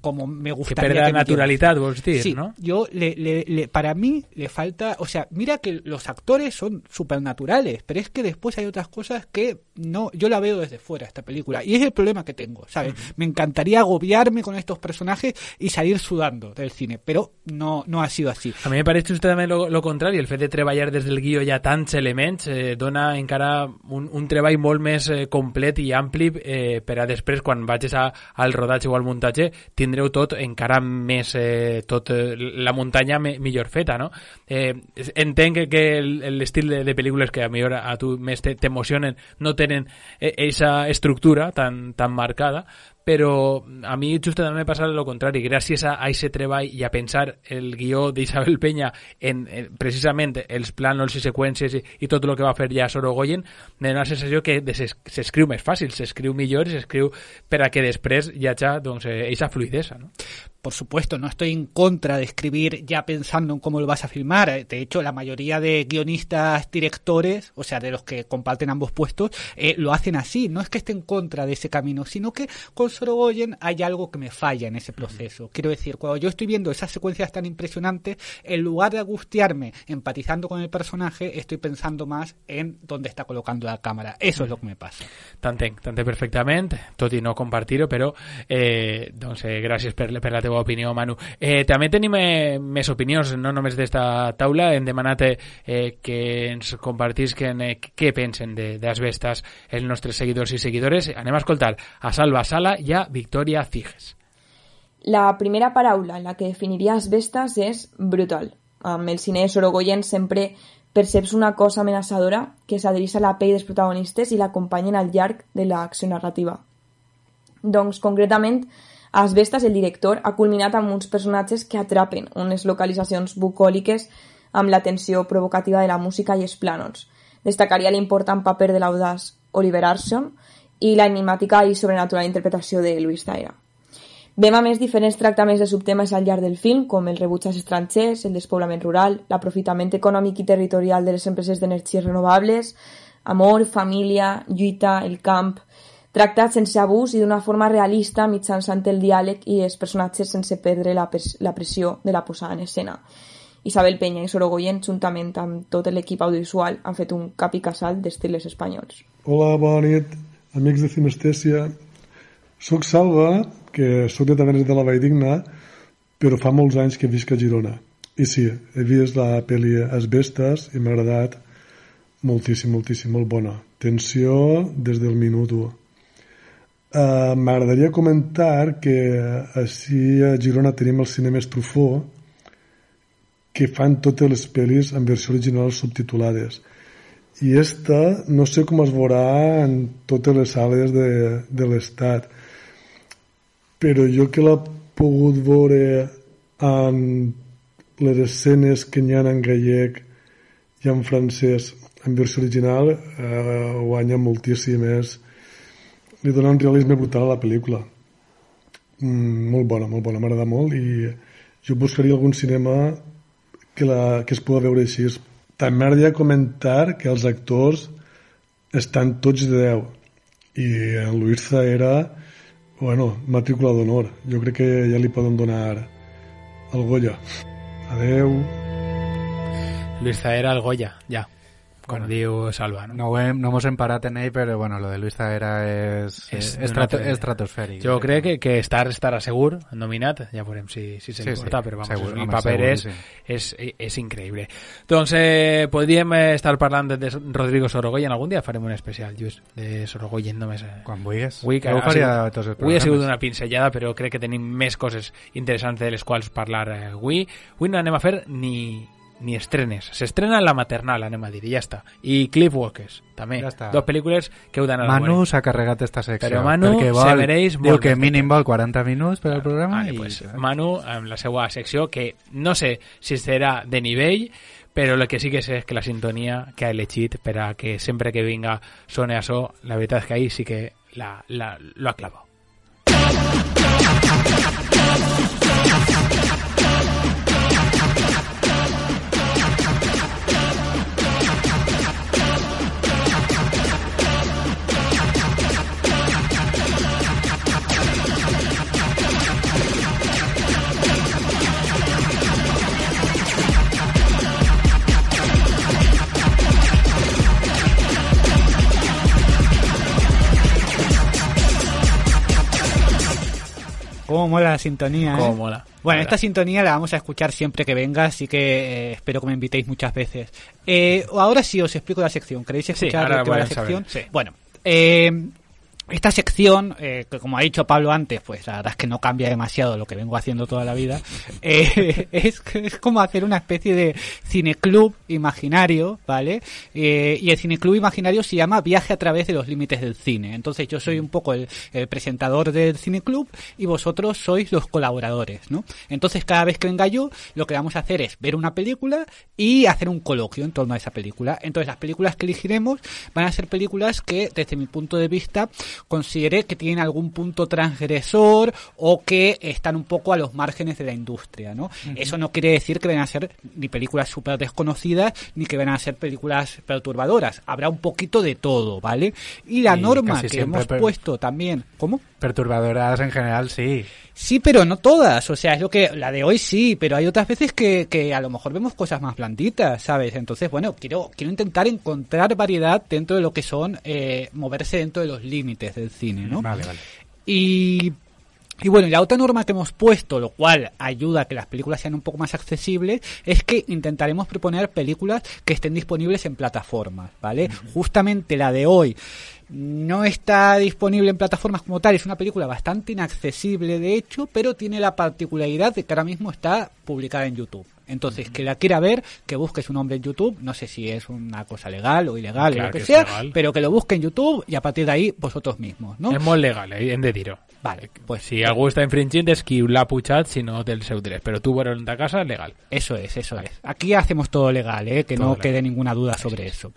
como me gustaría que perda que naturalidad, vos decir, sí, ¿no? yo le, le, le, para mí le falta, o sea, mira que los actores son supernaturales, pero es que después hay otras cosas que no, yo la veo desde fuera esta película y es el problema que tengo, ¿sabes? Me encantaría agobiarme con estos personajes y salir sudando del cine, pero no, no ha sido así. A mi me pareix justament lo, lo contrari, el fet de treballar des del guió ja tants elements eh, dona encara un, un treball molt més eh, complet i ampli eh, per a després, quan vagis a, al rodatge o al muntatge, tindreu tot encara més, eh, tot eh, la muntanya me, millor feta, no? Eh, entenc que, l'estil de, de pel·lícules que a millor a tu més t'emocionen no tenen aquesta estructura tan, tan marcada, però a mi justament me passa el contrari, gràcies a, a aquest treball i a pensar el guió d'Isabel Peña en, en precisament els plànols i seqüències i, i tot el que va fer ja Sorogoyen, me dona la sensació que s'escriu més fàcil, s'escriu millor i s'escriu per a que després hi hagi doncs, aquesta fluidesa. No? Por supuesto, no estoy en contra de escribir ya pensando en cómo lo vas a filmar. De hecho, la mayoría de guionistas, directores, o sea, de los que comparten ambos puestos, eh, lo hacen así. No es que esté en contra de ese camino, sino que con Sorogoyen hay algo que me falla en ese proceso. Quiero decir, cuando yo estoy viendo esas secuencias tan impresionantes, en lugar de angustiarme empatizando con el personaje, estoy pensando más en dónde está colocando la cámara. Eso es lo que me pasa. T'entenc, t'entenc perfectament, tot i no compartir-ho, però eh, doncs, eh, gràcies per, per la teva opinió, Manu. Eh, també tenim eh, més opinions, no només d'esta taula, hem demanat eh, que ens compartisquen eh, què pensen d'Asbestas els nostres seguidors i seguidores. Anem a escoltar a Salva Sala i a Victoria Figes. La primera paraula en la que definiria Asbestas és brutal. Amb el cine de Sorogoyen sempre perceps una cosa amenaçadora que s'adhereix a la pell dels protagonistes i l'acompanyen al llarg de l'acció narrativa. Doncs, concretament, Asbestas, el director, ha culminat amb uns personatges que atrapen unes localitzacions bucòliques amb la tensió provocativa de la música i els plànols. Destacaria l'important paper de l'audaç Oliver Arson i la enigmàtica i sobrenatural interpretació de Luis Zaira. Vem a més diferents tractaments de subtemes al llarg del film, com el rebuig als estrangers, el despoblament rural, l'aprofitament econòmic i territorial de les empreses d'energies renovables, amor, família, lluita, el camp, tractat sense abús i d'una forma realista mitjançant el diàleg i els personatges sense perdre la, la pressió de la posada en escena. Isabel Peña i Sorogoyen, juntament amb tot l'equip audiovisual, han fet un cap i casal d'estils espanyols. Hola, bona nit, amics de Cinestèsia. Soc Salva, que sóc de Tavernes de la Valldigna, però fa molts anys que visc a Girona. I sí, he vist la pel·li Asbestes i m'ha agradat moltíssim, moltíssim, molt bona. Tensió des del minut 1. Uh, M'agradaria comentar que així a Girona tenim el cinema Estrufó que fan totes les pel·lis en versió original subtitulades. I esta no sé com es veurà en totes les sales de, de l'estat però jo que l'he pogut veure en les escenes que n'hi ha en gallec i en francès en versió original eh, guanya moltíssimes li dona un realisme brutal a la pel·lícula. Mm, molt bona, molt bona, m'agrada molt i jo buscaria algun cinema que, la, que es pugui veure així. També m'agradaria comentar que els actors estan tots de 10 i en Luisa era bueno, matrícula d'honor. Jo crec que ja li poden donar el Goya. Adeu. Luis Zaera al Goya, ja. Bueno. diu Salva, no? No, hem, no en ell, però bueno, lo de Luis Zaera és, És és estrato, altre- estratosfèric. Jo crec que, que estar estarà segur, nominat, ja veurem si, si se Sí, sí, porta, però vamos, segur, el home, paper és, seguríssim. és, és increïble. Doncs eh, podríem eh, estar parlant de, de Rodrigo Sorogoyen, algun dia farem un especial, Lluís, de Sorogoyen només. Eh. Quan vulguis. Avui, que ha faria sigut- a tots els avui ha sigut programes. una pinzellada, però crec que tenim més coses interessants de les quals parlar eh, avui. Avui no anem a fer ni, ni estrenes. S'estrena la maternal, anem a dir, i ja està. I Cliff Walkers, també. Ja està. Dos pel·lícules que heu d'anar a Manu s'ha carregat esta secció. Però Manu perquè se vol, mereix diu molt que respecte. mínim vol 40 minuts per al programa Vale, i... pues, Manu, amb la seva secció, que no sé si serà de nivell, però el que sí que sé és que la sintonia que ha elegit per a que sempre que vinga sone això, la veritat és que ahí sí que la, la, lo ha clavado. Cómo mola la sintonía, ¿eh? Cómo mola. Bueno, esta sintonía la vamos a escuchar siempre que venga, así que eh, espero que me invitéis muchas veces. Eh, ahora sí os explico la sección. ¿Queréis escuchar qué va la sección? sí. Bueno, eh, esta sección, eh, que como ha dicho Pablo antes, pues la verdad es que no cambia demasiado lo que vengo haciendo toda la vida, eh, es, es como hacer una especie de cineclub imaginario, ¿vale? Eh, y el cineclub imaginario se llama Viaje a través de los límites del cine. Entonces yo soy un poco el, el presentador del cineclub y vosotros sois los colaboradores, ¿no? Entonces cada vez que venga yo, lo que vamos a hacer es ver una película y hacer un coloquio en torno a esa película. Entonces las películas que elegiremos van a ser películas que, desde mi punto de vista, consideré que tienen algún punto transgresor o que están un poco a los márgenes de la industria, ¿no? Eso no quiere decir que van a ser ni películas súper desconocidas ni que van a ser películas perturbadoras. Habrá un poquito de todo, ¿vale? Y la Y norma que hemos puesto también... ¿Cómo? Perturbadoras en general, sí. Sí, pero no todas. O sea, es lo que la de hoy sí, pero hay otras veces que, que a lo mejor vemos cosas más blanditas, ¿sabes? Entonces, bueno, quiero quiero intentar encontrar variedad dentro de lo que son eh, moverse dentro de los límites del cine, ¿no? Vale, vale. Y, y bueno, y la otra norma que hemos puesto, lo cual ayuda a que las películas sean un poco más accesibles, es que intentaremos proponer películas que estén disponibles en plataformas, ¿vale? Justamente la de hoy no está disponible en plataformas como tal, es una película bastante inaccesible de hecho, pero tiene la particularidad de que ahora mismo está publicada en YouTube. Entonces, que la quiera ver, que busque su nombre en YouTube, no sé si es una cosa legal o ilegal Claro o lo que, que es sea, legal. pero que lo busque en YouTube y a partir de ahí vosotros mismos, ¿no? És molt legal, eh, hem de dir-ho. Vale, pues Si algú està infringint és qui l'ha pujat, si no té el seu dret. Però tu en ta casa, legal. Eso es, eso es. Aquí hacemos todo legal, ¿eh? que Todo no legal. quede ninguna duda sobre eso.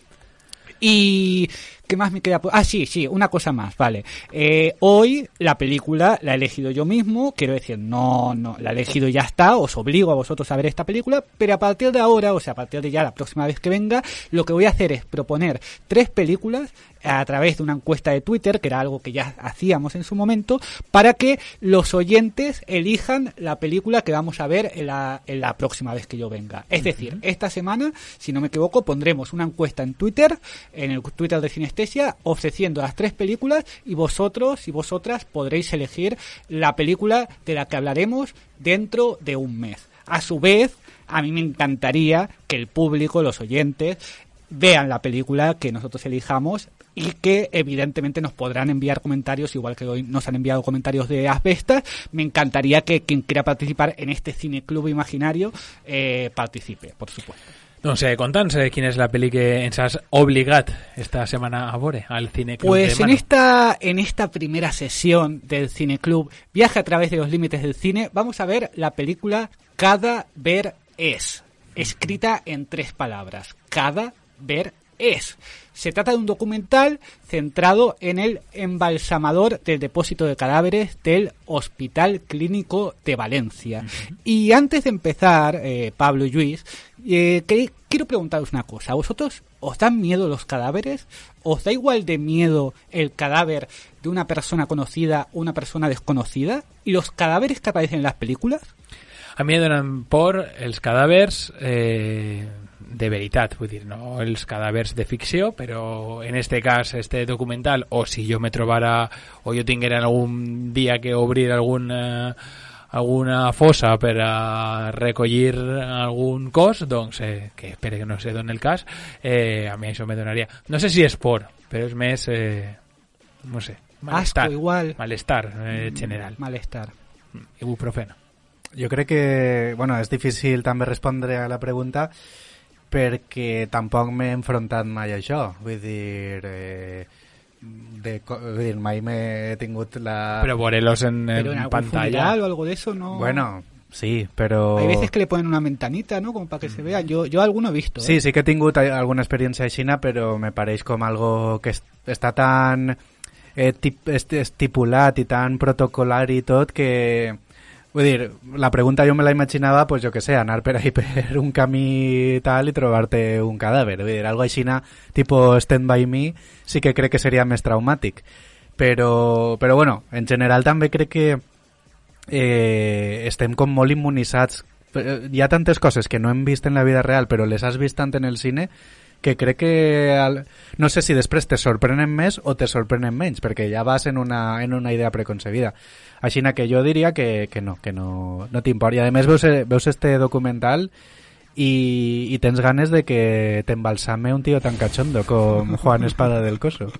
Y ¿qué más me queda? Ah, sí, sí, una cosa más, vale. Eh, hoy la película la he elegido yo mismo, quiero decir, no, no, la he elegido y ya está, os obligo a vosotros a ver esta película, pero a partir de ahora, o sea, a partir de ya la próxima vez que venga, lo que voy a hacer es proponer tres películas a través de una encuesta de Twitter, que era algo que ya hacíamos en su momento, para que los oyentes elijan la película que vamos a ver en la, en la próxima vez que yo venga. Es decir, esta semana, si no me equivoco, pondremos una encuesta en Twitter, en el Twitter de Ofreciendo las tres películas y vosotros y vosotras podréis elegir la película de la que hablaremos dentro de un mes. A su vez, a mí me encantaría que el público, los oyentes, vean la película que nosotros elijamos y que evidentemente nos podrán enviar comentarios, igual que hoy nos han enviado comentarios de Asbestas. Me encantaría que quien quiera participar en este cineclub imaginario eh, participe, por supuesto. No sé, conta'ns eh, quina és la pel·li que ens has obligat esta setmana a veure al Cine Club Pues de en esta, en esta primera sesión del Cineclub, Viaje a través de los límites del cine, vamos a ver la película Cada ver es, escrita en tres palabras. Cada ver es. Se trata de un documental centrado en el embalsamador del depósito de cadáveres del Hospital Clínico de Valencia. Y antes de empezar, eh, Pablo y Luis, eh, que- quiero preguntaros una cosa. ¿A vosotros os dan miedo los cadáveres? ¿Os da igual de miedo el cadáver de una persona conocida o una persona desconocida? ¿Y los cadáveres que aparecen en las películas? A em donen por els cadàvers eh, de veritat, vull dir, no els cadàvers de ficció, però en este cas, este documental, o si jo me trobara, o jo tinguera algun dia que obrir algun... Eh, alguna fossa per a recollir algun cos, doncs, eh, que espero que no se doni el cas, eh, a mi això me donaria... No sé si és por, però és més... Eh, no sé, malestar. Asco, igual. Malestar eh, general. Malestar. Ibuprofeno. Jo crec que, bueno, és difícil també respondre a la pregunta perquè tampoc m'he enfrontat mai a això. Vull dir, eh, de, vull dir mai m'he tingut la... Però veure-los en, en, Pero en pantalla... o algo de eso, ¿no? Bueno, sí, però... Hay veces que le ponen una ventanita, ¿no? Como para que se vea. Yo, yo alguno he visto. ¿eh? Sí, sí que he tingut alguna experiència aixina, però me pareix com algo que es- està tan eh, tip, est- estipulat i tan protocolar i tot que... La pregunta jo me la imaginava, pues jo que sé, anar per ahí per un camí tal i trobar-te un cadàver. Vull dir, algo aixina, tipo Stand By Me, sí que crec que seria més traumàtic. Però, però bueno, en general també crec que eh, estem com molt immunitzats. Hi ha tantes coses que no hem vist en la vida real, però les has vist tant en el cine que crec que al... no sé si després te sorprenen més o te sorprenen menys, perquè ja vas en una, en una idea preconcebida. Així que jo diria que, que no, que no, no t'importa. I a més veus, eh, veus este documental i, i tens ganes de que t'embalsame un tio tan cachondo com Juan Espada del Coso.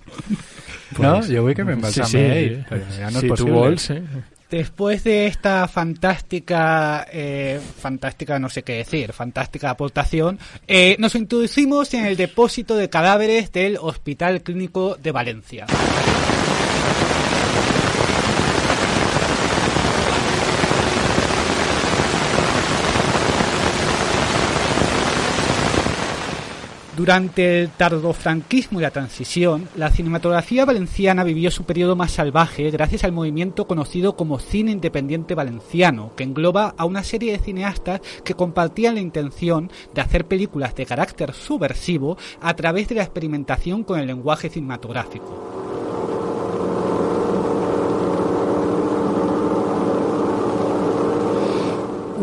no? Pues, Jo vull que m'embalsame sí, sí, ell, ja no si és tu vols, eh? Después de esta fantástica, eh, fantástica no sé qué decir, fantástica aportación, eh, nos introducimos en el depósito de cadáveres del Hospital Clínico de Valencia. Durante el tardofranquismo y la transición, la cinematografía valenciana vivió su periodo más salvaje gracias al movimiento conocido como cine independiente valenciano, que engloba a una serie de cineastas que compartían la intención de hacer películas de carácter subversivo a través de la experimentación con el lenguaje cinematográfico.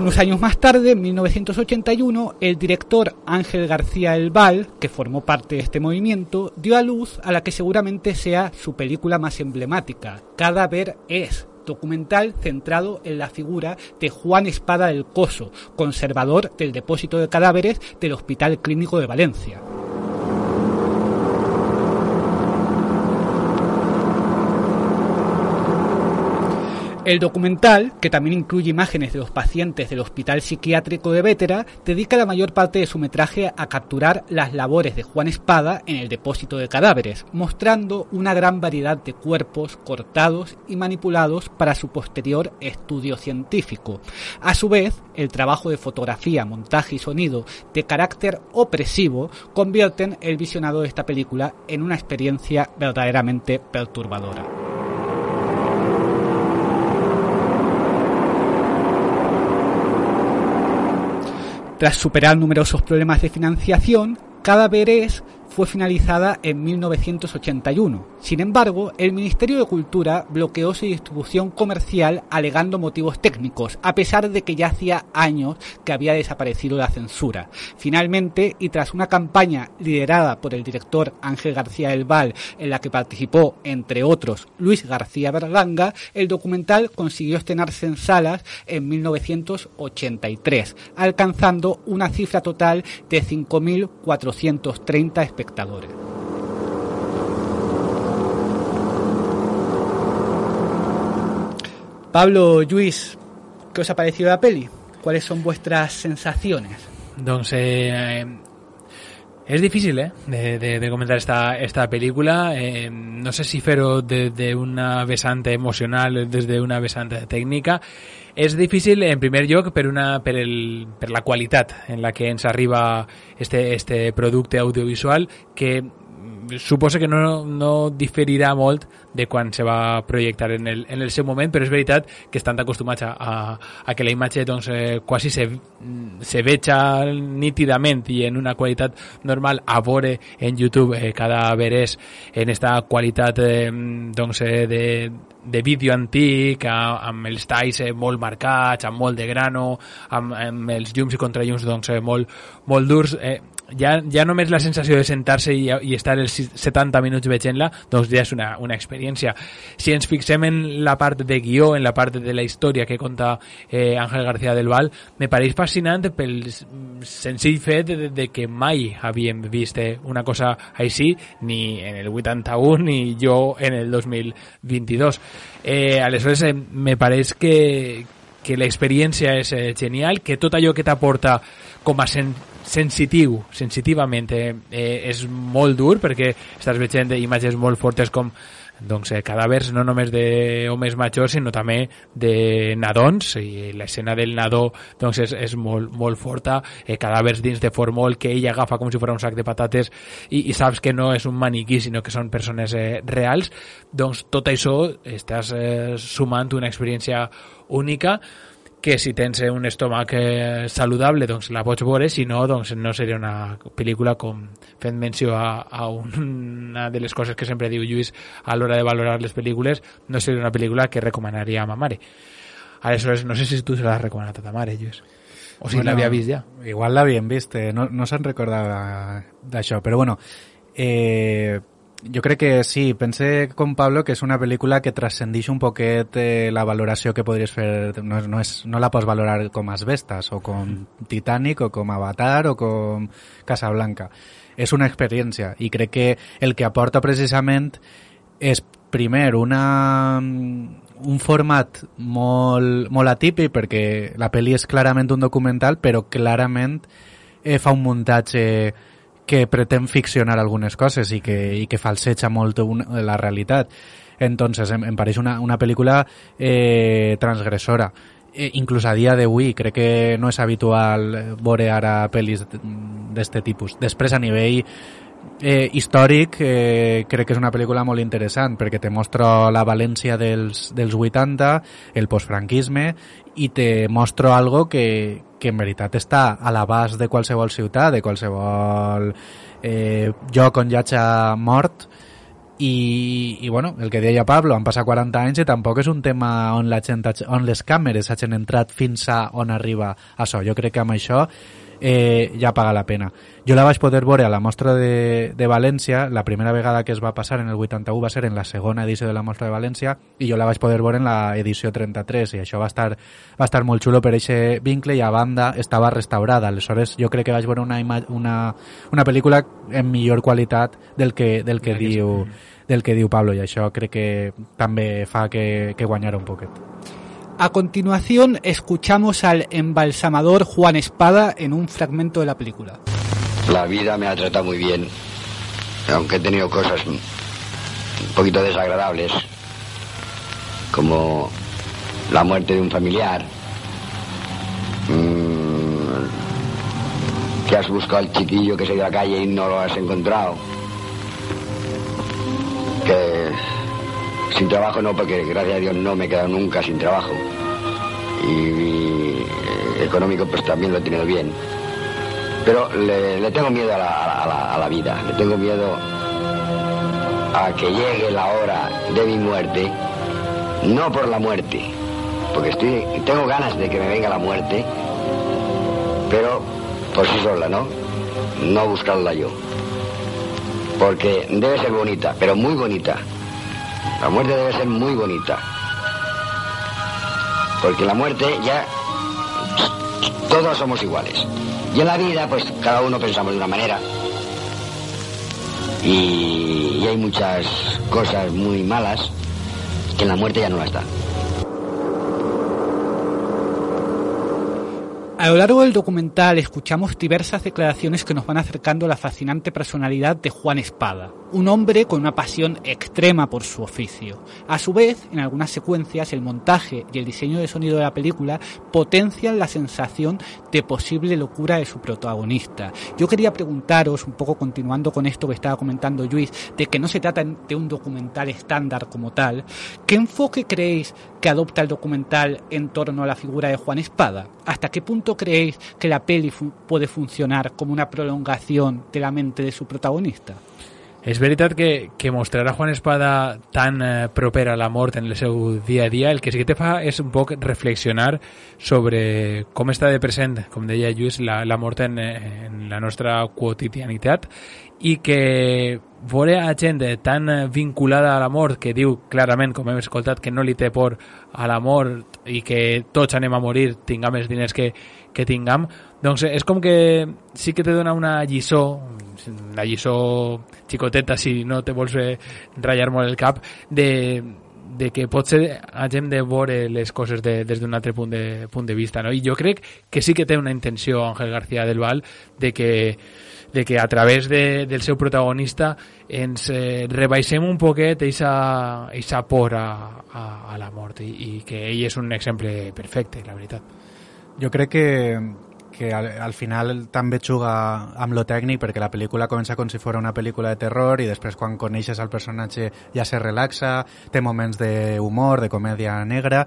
Unos años más tarde, en 1981, el director Ángel García El Val, que formó parte de este movimiento, dio a luz a la que seguramente sea su película más emblemática, Cadáver es, documental centrado en la figura de Juan Espada del Coso, conservador del depósito de cadáveres del Hospital Clínico de Valencia. El documental, que también incluye imágenes de los pacientes del Hospital Psiquiátrico de Vétera, dedica la mayor parte de su metraje a capturar las labores de Juan Espada en el depósito de cadáveres, mostrando una gran variedad de cuerpos cortados y manipulados para su posterior estudio científico. A su vez, el trabajo de fotografía, montaje y sonido de carácter opresivo convierten el visionado de esta película en una experiencia verdaderamente perturbadora. Tras superar numerosos problemas de financiación, cada Verés fue finalizada en 1981. Sin embargo, el Ministerio de Cultura bloqueó su distribución comercial alegando motivos técnicos, a pesar de que ya hacía años que había desaparecido la censura. Finalmente, y tras una campaña liderada por el director Ángel García del Val, en la que participó, entre otros, Luis García Berlanga, el documental consiguió estrenarse en salas en 1983, alcanzando una cifra total de 5.430 espectadores. Pablo, Luis, ¿qué os ha parecido la peli? ¿Cuáles son vuestras sensaciones? Doncs eh, és difícil, eh, de, comentar esta, esta pel·lícula. Eh, no sé si fer-ho des d'una vessant emocional, des d'una vessant tècnica. És difícil, en primer lloc, per, una, per, el, per la qualitat en la que ens arriba este, este producte audiovisual, que suposo que no, no diferirà molt de quan se va projectar en el, en el seu moment, però és veritat que estan acostumats a, a, a que la imatge doncs, eh, quasi se, se veja nítidament i en una qualitat normal a veure en YouTube eh, cada veres en esta qualitat eh, doncs, eh, de, de vídeo antic, amb els talls eh, molt marcats, amb molt de grano, amb, amb els llums i contrallums doncs, eh, molt, molt durs. Eh, ja, ja només la sensació de sentar-se i, i estar els 70 minuts veient-la, doncs ja és una, una experiència. Si ens fixem en la part de guió, en la part de la història que conta eh, Ángel García del Val, me pareix fascinant pel senzill fet de, de que mai havíem vist eh, una cosa així, ni en el 81 ni jo en el 2022. Eh, aleshores, eh, me pareix que, que l'experiència és eh, genial, que tot allò que t'aporta com a sen sensitiu, sensitivament eh, eh, és molt dur perquè estàs veient imatges molt fortes com doncs, eh, cadàvers no només d'homes majors sinó també de nadons i l'escena del nadó doncs, és, és molt, molt forta eh, cadàvers dins de formol que ell agafa com si fos un sac de patates i, i saps que no és un maniquí sinó que són persones eh, reals. Doncs tot això estàs eh, sumant una experiència única que si tens un estómac eh, saludable doncs la pots veure, si no doncs no seria una pel·lícula com fent menció a, a una de les coses que sempre diu Lluís a l'hora de valorar les pel·lícules, no seria una pel·lícula que recomanaria a ma mare. Aleshores, no sé si tu se l'has recomanat a ta mare, Lluís. O si bueno, l'havia vist ja. Igual l'havien vist, eh? no, no se'n recordava d'això, però bueno, eh, jo crec que sí, pense com Pablo que és una pel·lícula que transcendix un poquet eh, la valoració que podries fer, no, no, és, no la pots valorar com Asbestas o com Titanic o com Avatar o com Casablanca. És una experiència i crec que el que aporta precisament és primer una, un format molt, molt atípic perquè la pel·li és clarament un documental però clarament eh, fa un muntatge eh, que pretén ficcionar algunes coses i que, i que falseja molt una, la realitat. Entonces, em, em pareix una, una pel·lícula eh, transgressora. Eh, inclús a dia d'avui crec que no és habitual veure ara pel·lis d'aquest tipus. Després, a nivell eh, històric, eh, crec que és una pel·lícula molt interessant perquè te mostra la València dels, dels 80, el postfranquisme i te mostro algo que, que en veritat està a l'abast de qualsevol ciutat, de qualsevol eh, lloc on hi hagi mort i, i bueno, el que deia Pablo, han passat 40 anys i tampoc és un tema on, la gent, on les càmeres hagin entrat fins a on arriba això. Jo crec que amb això eh, ja paga la pena. Jo la vaig poder veure a la mostra de, de València, la primera vegada que es va passar en el 81 va ser en la segona edició de la mostra de València i jo la vaig poder veure en la edició 33 i això va estar, va estar molt xulo per aquest vincle i a banda estava restaurada. Aleshores jo crec que vaig veure una, una, una pel·lícula en millor qualitat del que, del que, diu, del que diu Pablo i això crec que també fa que, que guanyara un poquet. A continuación, escuchamos al embalsamador Juan Espada en un fragmento de la película. La vida me ha tratado muy bien, aunque he tenido cosas un poquito desagradables, como la muerte de un familiar, mmm, que has buscado al chiquillo que se dio a la calle y no lo has encontrado, que sin trabajo no, porque gracias a Dios no me he quedado nunca sin trabajo. Y, eh, económico pues también lo he tenido bien. Pero le, tengo miedo a la, a la, vida, le tengo miedo a que llegue la hora de mi muerte, no por la muerte, porque estoy, tengo ganas de que me venga la muerte, pero por sí sola, ¿no? No buscarla yo. Porque debe ser bonita, pero muy bonita. La muerte debe ser muy bonita. Porque la muerte ya todos somos iguales. Y en la vida, pues cada uno pensamos de una manera. Y, y hay muchas cosas muy malas que en la muerte ya no la están. A lo largo del documental escuchamos diversas declaraciones que nos van acercando a la fascinante personalidad de Juan Espada, un hombre con una pasión extrema por su oficio. A su vez, en algunas secuencias, el montaje y el diseño de sonido de la película potencian la sensación de posible locura de su protagonista. Yo quería preguntaros, un poco continuando con esto que estaba comentando Luis, de que no se trata de un documental estándar como tal, ¿qué enfoque creéis que adopta el documental en torno a la figura de Juan Espada? ¿Hasta qué punto creéis que la peli puede funcionar como una prolongación de la mente de su protagonista? és veritat que, que mostrar a Juan Espada tan eh, proper a la mort en el seu a dia, el que sí que te fa és un poc reflexionar sobre com està de present, com deia Lluís, la, la en, en la nostra quotidianitat i que veure a gent tan vinculada a la que diu clarament, com hem escoltat, que no li té por a la mort i que tots anem a morir, tingam els diners que, que tingam, doncs és com que sí que te dona una lliçó, la lliçó xicoteta si no te vols eh, ratllar molt el cap, de, de que potser hagem de veure les coses de, des d'un altre punt de, punt de vista. No? I jo crec que sí que té una intenció Ángel García del Val de que de que a través de, del seu protagonista ens eh, rebaixem un poquet eixa, eixa por a, a, a la mort i, i que ell és un exemple perfecte, la veritat. Jo crec que, que al, al final també juga amb lo tècnic perquè la pel·lícula comença com si fos una pel·lícula de terror i després quan coneixes el personatge ja se relaxa, té moments d'humor, de comèdia negra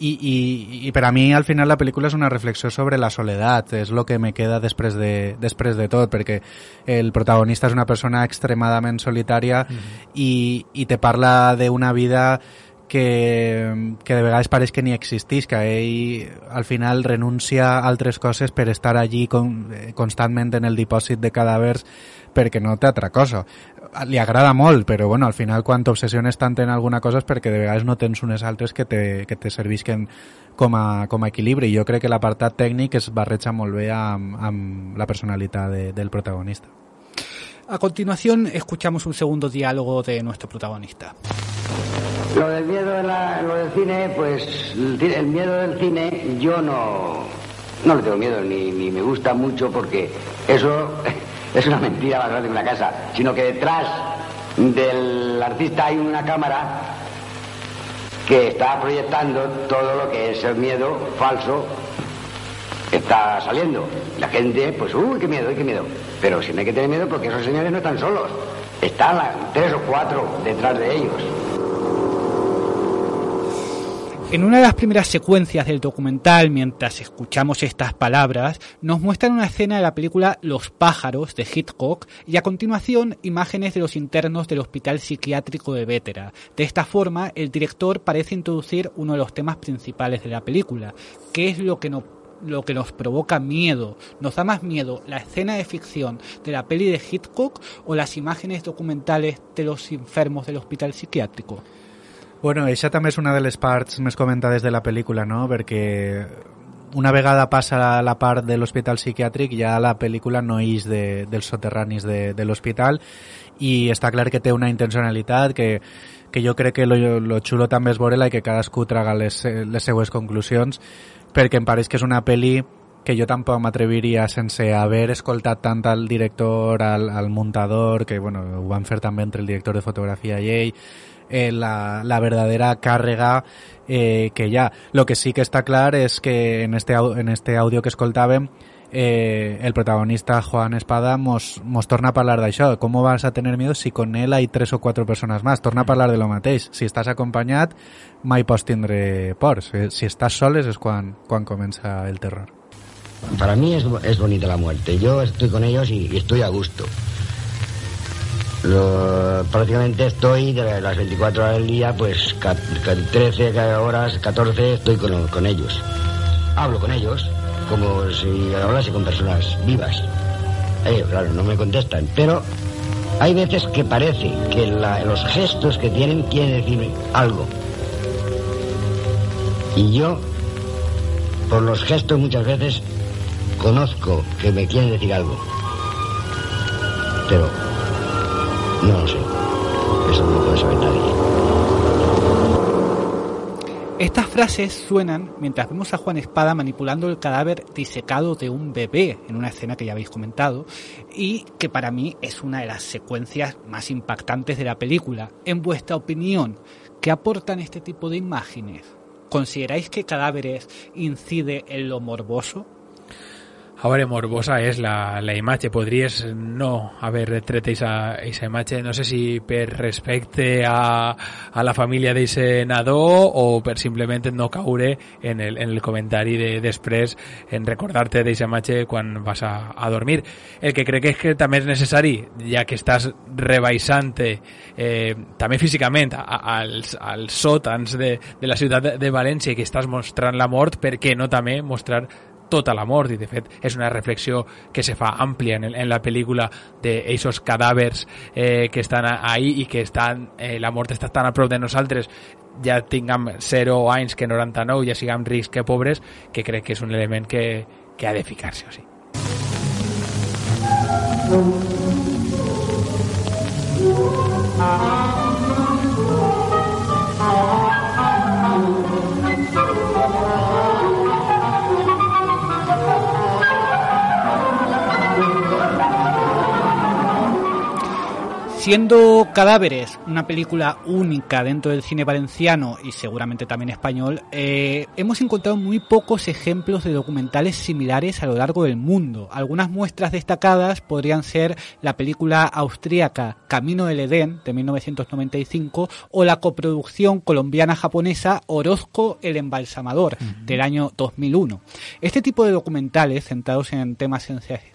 i, i, i per a mi al final la pel·lícula és una reflexió sobre la soledat, és el que me queda després de, després de tot, perquè el protagonista és una persona extremadament solitària mm -hmm. i, i te parla d'una vida que, que de vegades pareix que ni existís, que ell al final renuncia a altres coses per estar allí con, constantment en el dipòsit de cadàvers perquè no té altra cosa li agrada molt, però bueno, al final quan t'obsessiones tant en alguna cosa és perquè de vegades no tens unes altres que te, que te servisquen com a, com a equilibri. Jo crec que l'apartat tècnic es barreja molt bé amb, amb la personalitat de, del protagonista. A continuación escuchamos un segundo diálogo de nuestro protagonista. Lo del miedo de la, lo del cine, pues el miedo del cine yo no, no le tengo miedo ni, ni me gusta mucho porque eso es una mentira más grande que una casa, sino que detrás del artista hay una cámara que está proyectando todo lo que es el miedo falso que está saliendo. La gente, pues, uy, qué miedo, qué miedo. Pero si no hay que tener miedo porque esos señores no están solos. Están tres o cuatro detrás de ellos. En una de las primeras secuencias del documental, mientras escuchamos estas palabras, nos muestran una escena de la película Los pájaros de Hitchcock y a continuación imágenes de los internos del Hospital Psiquiátrico de Vétera. De esta forma, el director parece introducir uno de los temas principales de la película, que es lo que lo que nos provoca miedo. ¿Nos da más miedo la escena de ficción de la peli de Hitchcock o las imágenes documentales de los enfermos del hospital psiquiátrico? Bueno, això també és una de les parts més comentades de la pel·lícula, no? Perquè una vegada passa la, part de l'hospital psiquiàtric ja la pel·lícula no és de, dels soterranis de, de l'hospital i està clar que té una intencionalitat que, que jo crec que lo, lo xulo també és veure-la i que cadascú traga les, les seues conclusions perquè em pareix que és una pel·li que jo tampoc m'atreviria sense haver escoltat tant al director, al, al muntador, que bueno, ho van fer també entre el director de fotografia i ell, eh, la, la verdadera càrrega eh, que hi ha. Lo que sí que està clar és que en este, en este àudio que escoltàvem eh, el protagonista Juan Espada mos, mos torna a parlar d'això. Com vas a tener miedo si con él hay tres o cuatro personas más? Torna a parlar de lo mateix. Si estàs acompanyat, mai pots tindre por. Si, si estàs soles és quan, quan comença el terror. Para mí es, es bonita la muerte. Yo estoy con ellos y, y estoy a gusto. Lo, prácticamente estoy de las 24 horas del día, pues 13 horas, 14 estoy con, ellos. Hablo con ellos como si hablase con personas vivas. Ellos, claro, no me contestan, pero hay veces que parece que los gestos que tienen quieren decirme algo. Y yo, por los gestos muchas veces, conozco que me quieren decir algo. Pero no lo sé. Eso no lo puede saber nadie. Estas frases suenan mientras vemos a Juan Espada manipulando el cadáver disecado de un bebé en una escena que ya habéis comentado y que para mí es una de las secuencias más impactantes de la película. En vuestra opinión, ¿qué aportan este tipo de imágenes? ¿Consideráis que Cadáveres incide en lo morboso? A veure, morbosa és la, la imatge. Podries no haver tret aquesta imatge, no sé si per respecte a, a la família d'aquest nadó o per simplement no caure en el, en el comentari de després en recordar-te d'aquesta imatge quan vas a, a dormir. El que crec és que també és necessari, ja que estàs rebaixant eh, també físicament als, als sòtans de, de la ciutat de, de València i que estàs mostrant la mort, per què no també mostrar tota la mort i de fet és una reflexió que se fa àmplia en, la pel·lícula d'eixos cadàvers eh, que estan ahí i que estan, eh, la mort està tan a prop de nosaltres ja tinguem 0 anys que 99 ja siguem rics que pobres que crec que és un element que, que ha de ficar-se o sí. Siendo Cadáveres una película única dentro del cine valenciano y seguramente también español, eh, hemos encontrado muy pocos ejemplos de documentales similares a lo largo del mundo. Algunas muestras destacadas podrían ser la película austríaca Camino del Edén de 1995 o la coproducción colombiana-japonesa Orozco el Embalsamador del año 2001. Este tipo de documentales centrados en temas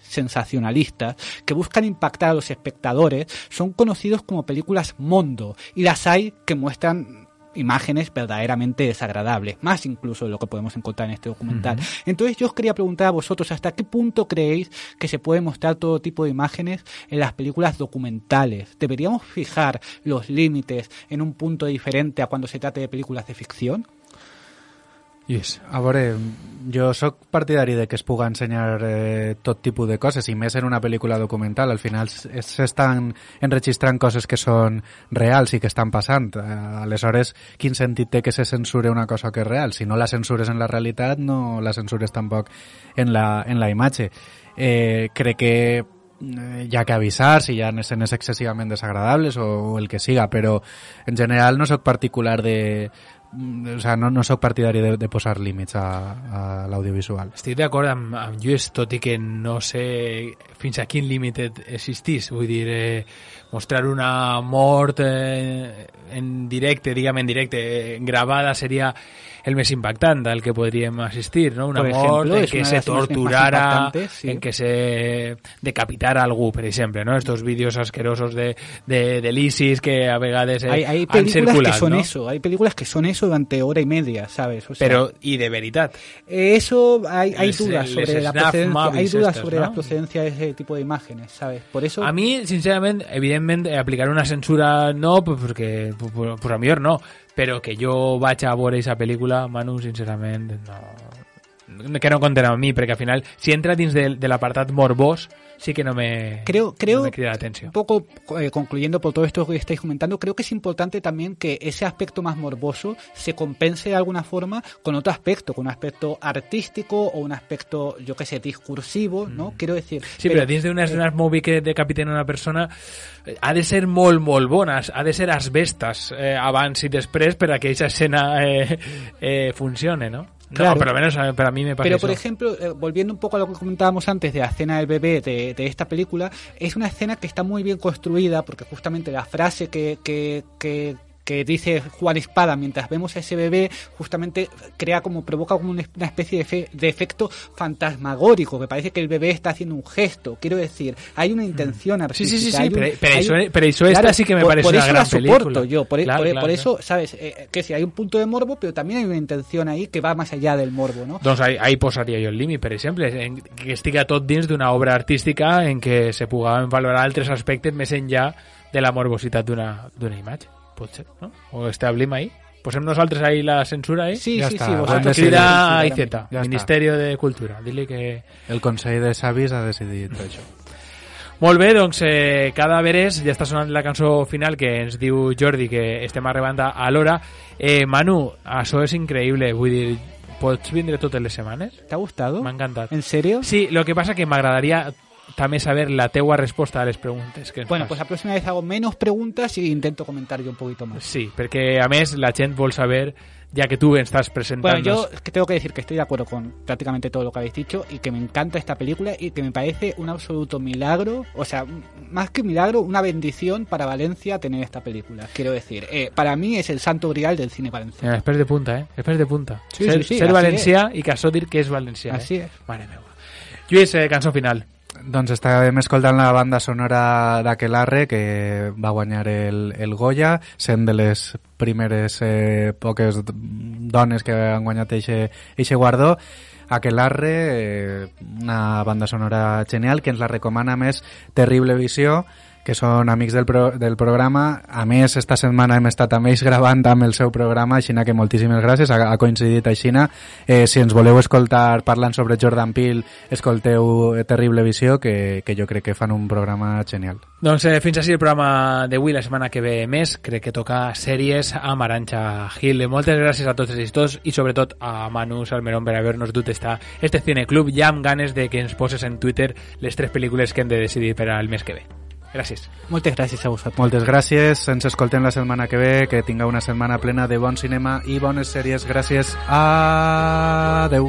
sensacionalistas que buscan impactar a los espectadores son conocidos como películas Mondo y las hay que muestran imágenes verdaderamente desagradables, más incluso de lo que podemos encontrar en este documental. Entonces yo os quería preguntar a vosotros hasta qué punto creéis que se puede mostrar todo tipo de imágenes en las películas documentales. ¿Deberíamos fijar los límites en un punto diferente a cuando se trate de películas de ficción? Yes. A veure, jo sóc partidari de que es puga ensenyar eh, tot tipus de coses, i més en una pel·lícula documental. Al final s'estan enregistrant coses que són reals i que estan passant. Eh, aleshores, quin sentit té que se censure una cosa que és real? Si no la censures en la realitat, no la censures tampoc en la, en la imatge. Eh, crec que eh, hi ha que avisar si hi ha escenes excessivament desagradables o, o el que siga, però en general no sóc particular de, o sea, no, no sóc partidari de, de posar límits a, a l'audiovisual. Estic d'acord amb, amb Lluís, tot i que no sé fins a quin límit existís. Vull dir, eh, mostrar una mort eh, en directe, diguem en directe, gravada seria el més impactant al que podríem assistir, no? Una Por mort ejemplo, en que se torturara, sí. en que se decapitara algú, per exemple, no? Estos vídeos asquerosos de, de, de l'ISIS que a vegades eh, Hay, hay han películas que son no? eso, hay películas que son eso durante hora y media, ¿sabes? O sea, Però, i de veritat. eh, eso hay, hay Les- dudas sobre la procedencia, hay dudas sobre ¿no? la procedencia de ese tipo de imágenes, ¿sabes? Por eso A mi, sincerament, evidentment, eh, aplicar una censura no, pues, perquè pues, pues a millor no, però que jo vaig a veure aquesta pel·lícula, Manu, sincerament, no, que no compten amb mi, perquè al final, si entra dins de, de l'apartat morbós, sí que no me, creo, creo no me crida l'atenció. un poco eh, concluyendo por todo esto que estáis comentando, creo que es importante también que ese aspecto más morboso se compense de alguna forma con otro aspecto, con un aspecto artístico o un aspecto, yo qué sé, discursivo, ¿no? Quiero decir... Mm. Sí, però, dins d'unes eh, unes movie que decapiten una persona eh, ha de ser molt, molt bones, ha de ser asbestas eh, abans i després per a que aquesta escena eh, eh, funcione, ¿no? Claro. No, por lo menos para mí me pasa Pero, eso. por ejemplo, eh, volviendo un poco a lo que comentábamos antes de la escena del bebé de, de esta película, es una escena que está muy bien construida porque justamente la frase que, que, que, que dice Juan Espada mientras vemos a ese bebé justamente crea como, provoca como una especie de, fe- de efecto fantasmagórico, que parece que el bebé está haciendo un gesto. Quiero decir, hay una intención Mm. Sí, artística. sí, sí, sí, hay un- pero- pero eso- un- pero eso esta sí que me por- parece por una eso gran la soporto película. yo, por, Claro, por- claro, por claro. eso, ¿sabes? Eh, que si hay un punto de morbo, pero también hay una intención ahí que va más allá del morbo, ¿no? Doncs ahí, ahí posaria jo el límit, per exemple, en, que estiga tot dins d'una obra artística en què se puguen valorar altres aspectes més enllà de la morbositat d'una imatge. Pot ser, no? O establim ahí. Posem nosaltres ahí la censura ahí. Sí, Ja sí, està, sí, vosotros Crida a. IZ, Ja està. Ministerio de Cultura. Dile que... El Consell de Savis ha decidit això. Molt bé, doncs eh, Cadàveres, ja està sonant la cançó final que ens diu Jordi que estem arribant a a l'hora. Eh, Manu, això és increïble, vull dir, pots vindre totes les setmanes? ¿Te ha gustado? M'ha encantat. ¿En serio? Sí, lo que pasa que m'agradaria també saber la teua resposta a les preguntes que Bueno, fas. pues la próxima vez hago menos preguntas y intento comentar yo un poquito más. Sí, perquè a més la gent vol saber ya que tú estás presentando. Bueno, yo es que tengo que decir que estoy de acuerdo con prácticamente todo lo que habéis dicho y que me encanta esta película y que me parece un absoluto milagro, o sea, más que milagro, una bendición para Valencia tener esta película. Quiero decir, eh, para mí es el santo grial del cine valenciano. Mira, espés de punta, eh? Espés de punta. Sí, ser sí, sí, ser valencià i que això dir que és valencià. Así eh? es. Mare meva. Lluís, eh, cançó final. Doncs estàvem escoltant la banda sonora d'Aquelarre, que va guanyar el, el Goya, sent de les primeres eh, poques dones que han guanyat eixe guardó. Aquelarre, eh, una banda sonora genial, que ens la recomana més Terrible Visió, que són amics del, pro, del programa. A més, esta setmana hem estat amb ells gravant amb el seu programa, així que moltíssimes gràcies, ha, ha coincidit així. Eh, si ens voleu escoltar parlant sobre Jordan Peele, escolteu Terrible Visió, que, que jo crec que fan un programa genial. Doncs eh, fins així el programa d'avui, la setmana que ve més, crec que toca sèries amb Aranxa Gil. Moltes gràcies a tots els dos i sobretot a Manu Salmerón per haver-nos dut esta, este cineclub ja amb ganes de que ens poses en Twitter les tres pel·lícules que hem de decidir per al mes que ve. Gràcies. Moltes gràcies a vosaltres. Moltes gràcies, ens escoltem la setmana que ve, que tinga una setmana plena de bon cinema i bones sèries. Gràcies, adeu.